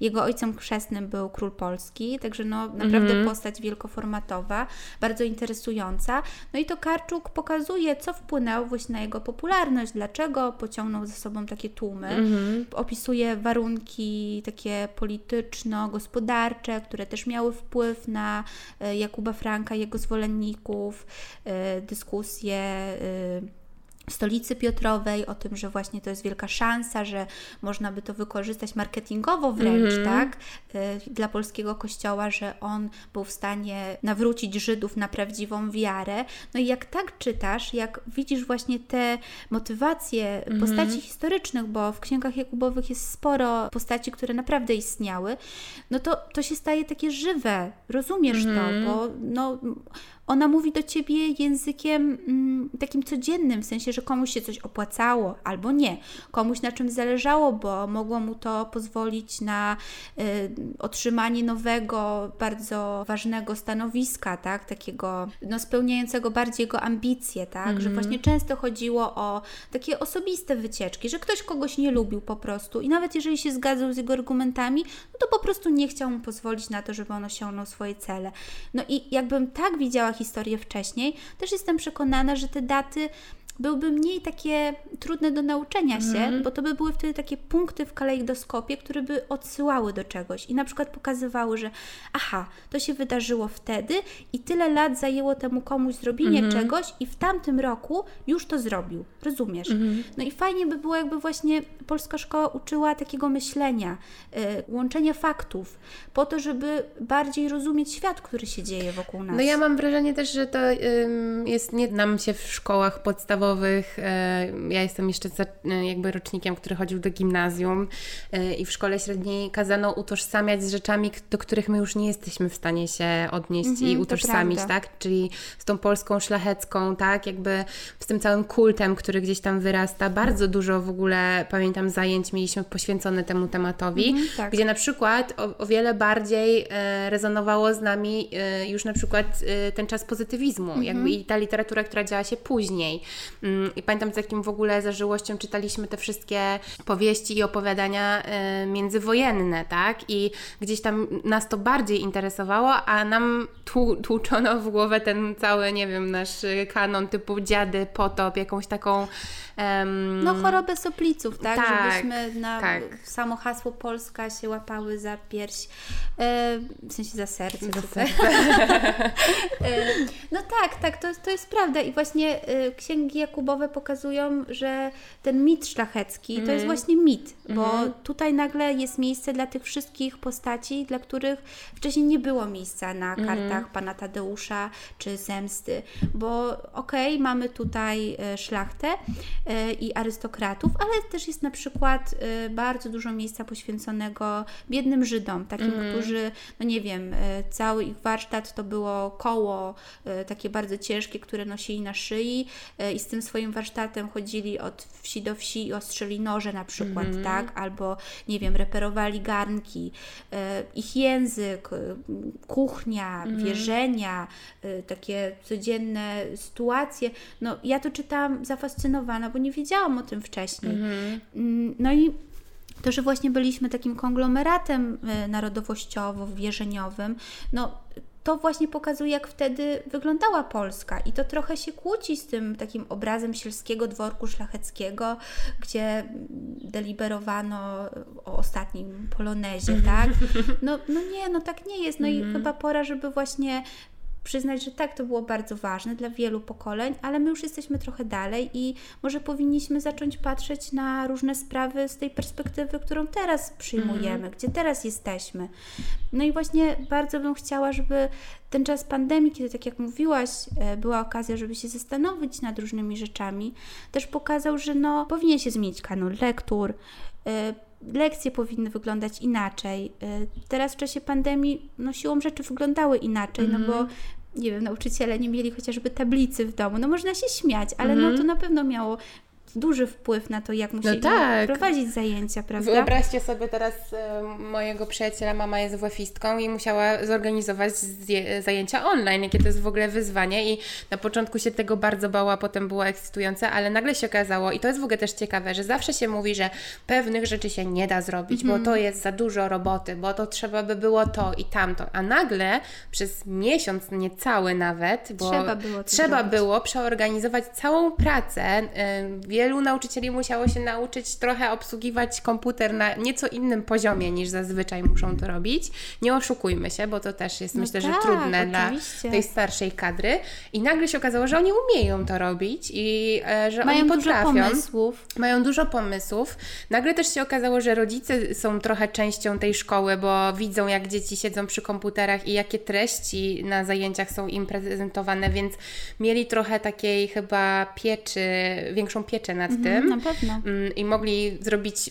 jego ojcem chrzestnym był król Polski, także no naprawdę mm postać wielkoformatowa, bardzo interesująca. No i to Karczuk pokazuje, co wpłynęło właśnie na jego popularność, dlaczego pociągnął ze sobą takie tłumy. Mm. Opisuje warunki takie polityczno-gospodarcze, które też miały wpływ na e, Jakuba Franka, jego zwolenników, e, dyskusje e, stolicy Piotrowej, o tym, że właśnie to jest wielka szansa, że można by to wykorzystać marketingowo wręcz, mm. tak, y, dla polskiego kościoła, że on był w stanie nawrócić Żydów na prawdziwą wiarę. No i jak tak czytasz, jak widzisz właśnie te motywacje mm. postaci historycznych, bo w księgach Jakubowych jest sporo postaci, które naprawdę istniały, no to to się staje takie żywe. Rozumiesz mm. to, mhm. bo no ona mówi do ciebie językiem mm, takim codziennym, w sensie, że komuś się coś opłacało albo nie, komuś na czym zależało, bo mogło mu to pozwolić na y, otrzymanie nowego, bardzo ważnego stanowiska, tak, takiego no, spełniającego bardziej jego ambicje, tak, mm -hmm. że mhm. właśnie często chodziło o takie osobiste wycieczki, że ktoś kogoś nie lubił po prostu i nawet jeżeli się zgadzał z jego argumentami, no to po prostu nie chciał mu pozwolić na to, żeby on osiągnął swoje cele. No i jakbym tak widziała historię wcześniej, też jestem przekonana, że te daty byłyby mniej takie trudne do nauczenia się, mm. bo to by były wtedy takie punkty w kalejdoskopie, które by odsyłały do czegoś i na przykład pokazywały, że aha, to się wydarzyło wtedy i tyle lat zajęło temu komuś zrobienie mm. czegoś i w tamtym roku już to zrobił. Rozumiesz? Mm. No i fajnie by było, jakby właśnie polska szkoła uczyła takiego myślenia, y, łączenia faktów, po to, żeby bardziej rozumieć świat, który się dzieje wokół nas. No ja mam wrażenie też, że to y, jest nie nam się w szkołach podstawowych podstawowych. E, ja jestem jeszcze e, jakby rocznikiem, który chodził do gimnazjum e, i w szkole średniej kazano utożsamiać z rzeczami, do których my już nie jesteśmy w stanie się odnieść Mhm, i to utożsamić, tak? Czyli z tą polską szlachecką, tak? Jakby z tym całym kultem, który gdzieś tam wyrasta. Bardzo dużo w ogóle, pamiętam, zajęć mieliśmy poświęcone temu tematowi, Mhm, tak. gdzie na przykład o, o wiele bardziej e, rezonowało z nami e, już na przykład e, ten czas pozytywizmu, Mhm. jakby i ta literatura, która działa się później. Mm, I pamiętam z jakim w ogóle zażyłością czytaliśmy te wszystkie powieści i opowiadania e, międzywojenne, tak? I gdzieś tam nas to bardziej interesowało, a nam tłu, tłuczono w głowę ten cały, nie wiem, nasz kanon typu dziady, potop, jakąś taką... em, No chorobę sopliców, tak? Tak, Żebyśmy na tak. samo hasło Polska się łapały za pierś, w sensie za serce. Za tutaj. E, no tak, tak, to, to jest prawda i właśnie e, księgi Jakubowe pokazują, że ten mit szlachecki to Mhm. jest właśnie mit, bo tutaj nagle jest miejsce dla tych wszystkich postaci, dla których wcześniej nie było miejsca na Mhm. kartach pana Tadeusza czy Zemsty, bo okej, mamy tutaj e, szlachtę e, i arystokratów, ale też jest na przykład e, bardzo dużo miejsca poświęconego biednym Żydom, takim, którzy, no nie wiem, e, cały ich warsztat to było koło e, takie bardzo ciężkie, które nosili na szyi e, i z tym swoim warsztatem chodzili od wsi do wsi i ostrzyli noże na przykład, tak? Albo, nie wiem, reperowali garnki. Ich język, kuchnia, wierzenia, e, takie codzienne sytuacje. No, ja to czytałam zafascynowana, bo nie wiedziałam o tym wcześniej. Mm, No i to, że właśnie byliśmy takim konglomeratem e, narodowościowo-wierzeniowym, no to właśnie pokazuje, jak wtedy wyglądała Polska. I to trochę się kłóci z tym takim obrazem sielskiego dworku szlacheckiego, gdzie deliberowano o ostatnim polonezie, tak? No, no nie, no tak nie jest. No i chyba pora, żeby właśnie przyznać, że tak, to było bardzo ważne dla wielu pokoleń, ale my już jesteśmy trochę dalej i może powinniśmy zacząć patrzeć na różne sprawy z tej perspektywy, którą teraz przyjmujemy, gdzie teraz jesteśmy. No i właśnie bardzo bym chciała, żeby ten czas pandemii, kiedy tak jak mówiłaś, e, była okazja, żeby się zastanowić nad różnymi rzeczami, też pokazał, że no, powinien się zmienić kanon lektur, e, lekcje powinny wyglądać inaczej. Y, Teraz w czasie pandemii no, siłą rzeczy wyglądały inaczej, no bo nie wiem, nauczyciele nie mieli chociażby tablicy w domu. No można się śmiać, ale no to na pewno miało duży wpływ na to, jak musieli tak. prowadzić zajęcia, prawda? Wyobraźcie sobie teraz e, mojego przyjaciela, mama jest WF-istką i musiała zorganizować zajęcia online, jakie to jest w ogóle wyzwanie i na początku się tego bardzo bała, potem było ekscytujące, ale nagle się okazało i to jest w ogóle też ciekawe, że zawsze się mówi, że pewnych rzeczy się nie da zrobić, Mhm. bo to jest za dużo roboty, bo to trzeba by było to i tamto, a nagle przez miesiąc, niecały nawet, bo Trzeba było trzeba było przeorganizować całą pracę. Y, Wielu nauczycieli musiało się nauczyć trochę obsługiwać komputer na nieco innym poziomie niż zazwyczaj muszą to robić. Nie oszukujmy się, bo to też jest No myślę, że tak, trudne dla oczywiście. tej starszej kadry. I nagle się okazało, że oni umieją to robić i e, że Mają oni dużo potrafią. pomysłów. Mają dużo pomysłów. Nagle też się okazało, że rodzice są trochę częścią tej szkoły, bo widzą, jak dzieci siedzą przy komputerach i jakie treści na zajęciach są im prezentowane, więc mieli trochę takiej chyba pieczy, większą pieczę nad tym. Na pewno. Mm, I mogli zrobić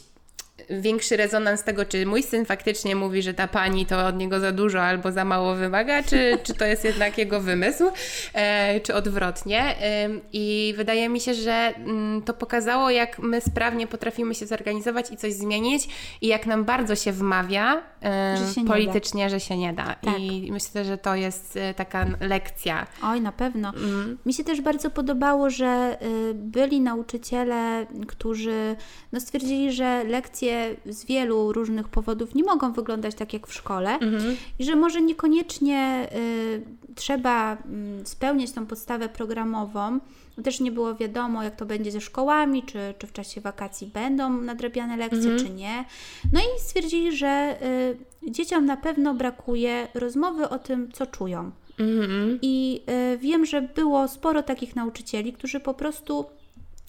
większy rezonans tego, czy mój syn faktycznie mówi, że ta pani to od niego za dużo albo za mało wymaga, czy, czy to jest jednak jego wymysł, e, czy odwrotnie. I wydaje mi się, że mm, to pokazało, jak my sprawnie potrafimy się zorganizować i coś zmienić i jak nam bardzo się wmawia e, Że się nie politycznie, że się nie da. Tak. I myślę, że to jest e, taka lekcja. Oj, na pewno. Mm. Mi się też bardzo podobało, że y, byli nauczyciele, którzy no, stwierdzili, że lekcje z wielu różnych powodów nie mogą wyglądać tak jak w szkole Mhm. i że może niekoniecznie y, trzeba mm, spełniać tą podstawę programową. bo Też nie było wiadomo, jak to będzie ze szkołami, czy, czy w czasie wakacji będą nadrabiane lekcje, czy nie. No i stwierdzili, że y, dzieciom na pewno brakuje rozmowy o tym, co czują. Mhm. I y, wiem, że było sporo takich nauczycieli, którzy po prostu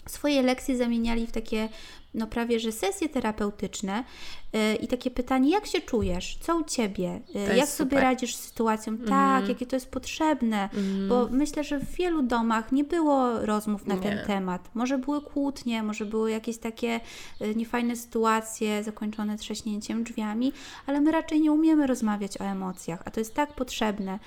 swoje lekcje zamieniali w takie no prawie że sesje terapeutyczne yy, i takie pytanie, jak się czujesz, co u Ciebie, yy, jak sobie radzisz z sytuacją, mm. tak, jakie to jest potrzebne, mm. bo myślę, że w wielu domach nie było rozmów na nie. ten temat. Może były kłótnie, może były jakieś takie yy, niefajne sytuacje zakończone trzaśnięciem drzwiami, ale my raczej nie umiemy rozmawiać o emocjach, a to jest tak potrzebne.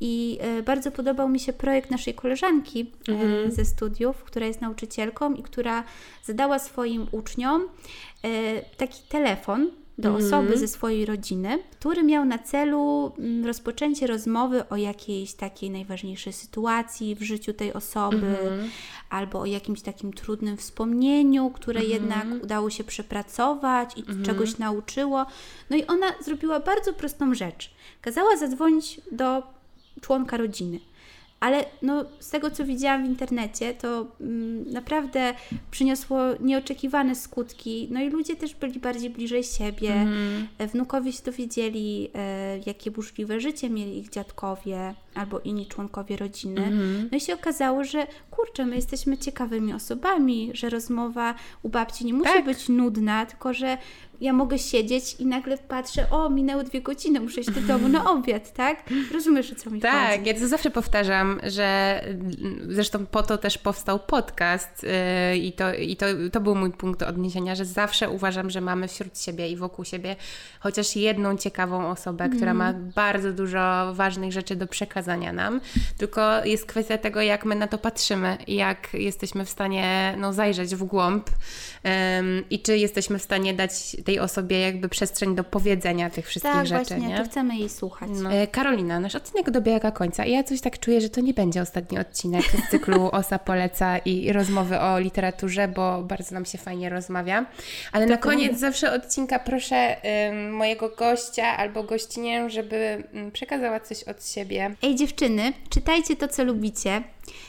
I y, bardzo podobał mi się projekt naszej koleżanki mm. ze studiów, która jest nauczycielką i która zadała swoim uczniom e, taki telefon do mm. osoby ze swojej rodziny, który miał na celu mm, rozpoczęcie rozmowy o jakiejś takiej najważniejszej sytuacji w życiu tej osoby, mm. albo o jakimś takim trudnym wspomnieniu, które mm. jednak udało się przepracować i mhm. czegoś nauczyło. No i ona zrobiła bardzo prostą rzecz. Kazała zadzwonić do członka rodziny ale no, z tego co widziałam w internecie, to mm, naprawdę przyniosło nieoczekiwane skutki. No i ludzie też byli bardziej bliżej siebie. Mm. Wnukowie się dowiedzieli, e, jakie burzliwe życie mieli ich dziadkowie albo inni członkowie rodziny. Mm. No i się okazało, że kurczę, my jesteśmy ciekawymi osobami, że rozmowa u babci nie musi tak. być nudna, tylko że ja mogę siedzieć i nagle patrzę, o, minęły dwie godziny, muszę iść do domu na obiad, tak? Rozumiesz, o co mi tak, chodzi? Tak, ja to zawsze powtarzam, że zresztą po to też powstał podcast yy, i, to, i to, to był mój punkt odniesienia, że zawsze uważam, że mamy wśród siebie i wokół siebie chociaż jedną ciekawą osobę, mm. która mhm. ma bardzo dużo ważnych rzeczy do przekazania nam, tylko jest kwestia tego, jak my na to patrzymy i jak jesteśmy w stanie no, zajrzeć w głąb yy, i czy jesteśmy w stanie dać tej osobie jakby przestrzeń do powiedzenia tych wszystkich tak, rzeczy. Właśnie, nie? to chcemy jej słuchać. No. E, Karolina, nasz odcinek dobiega końca i ja coś tak czuję, że to nie będzie ostatni odcinek z cyklu Osa Poleca i rozmowy o literaturze, bo bardzo nam się fajnie rozmawia. Ale to na koniec zawsze odcinka proszę mojego gościa albo gościnię, żeby przekazała coś od siebie. Ej dziewczyny, czytajcie to, co lubicie.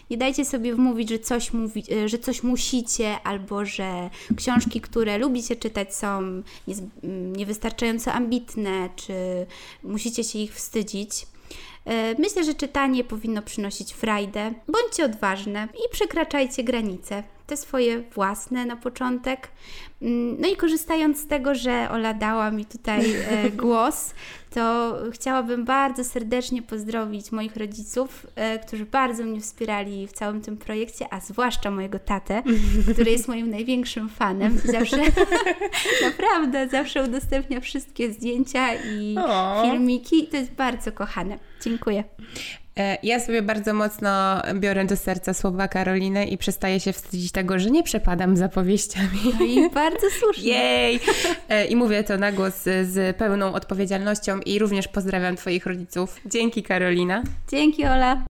Nie dajcie sobie wmówić, że coś, mówi, e, że coś musicie, albo że książki, które lubicie czytać, są niewystarczająco ambitne, czy musicie się ich wstydzić. E, myślę, że czytanie powinno przynosić frajdę. Bądźcie odważne i przekraczajcie granice te swoje własne na początek. Mm, no i korzystając z tego, że Ola dała mi tutaj e, głos, to chciałabym bardzo serdecznie pozdrowić moich rodziców, e, którzy bardzo mnie wspierali w całym tym projekcie, a zwłaszcza mojego tatę, który jest moim największym fanem i zawsze, naprawdę, zawsze udostępnia wszystkie zdjęcia i o. filmiki. To jest bardzo kochane. Dziękuję. E, ja sobie bardzo mocno biorę do serca słowa Karoliny i przestaję się wstydzić tego, że nie przepadam za powieściami. No i bardzo słusznie. Jej! E, I mówię to na głos z pełną odpowiedzialnością i również pozdrawiam Twoich rodziców. Dzięki Karolina. Dzięki Ola.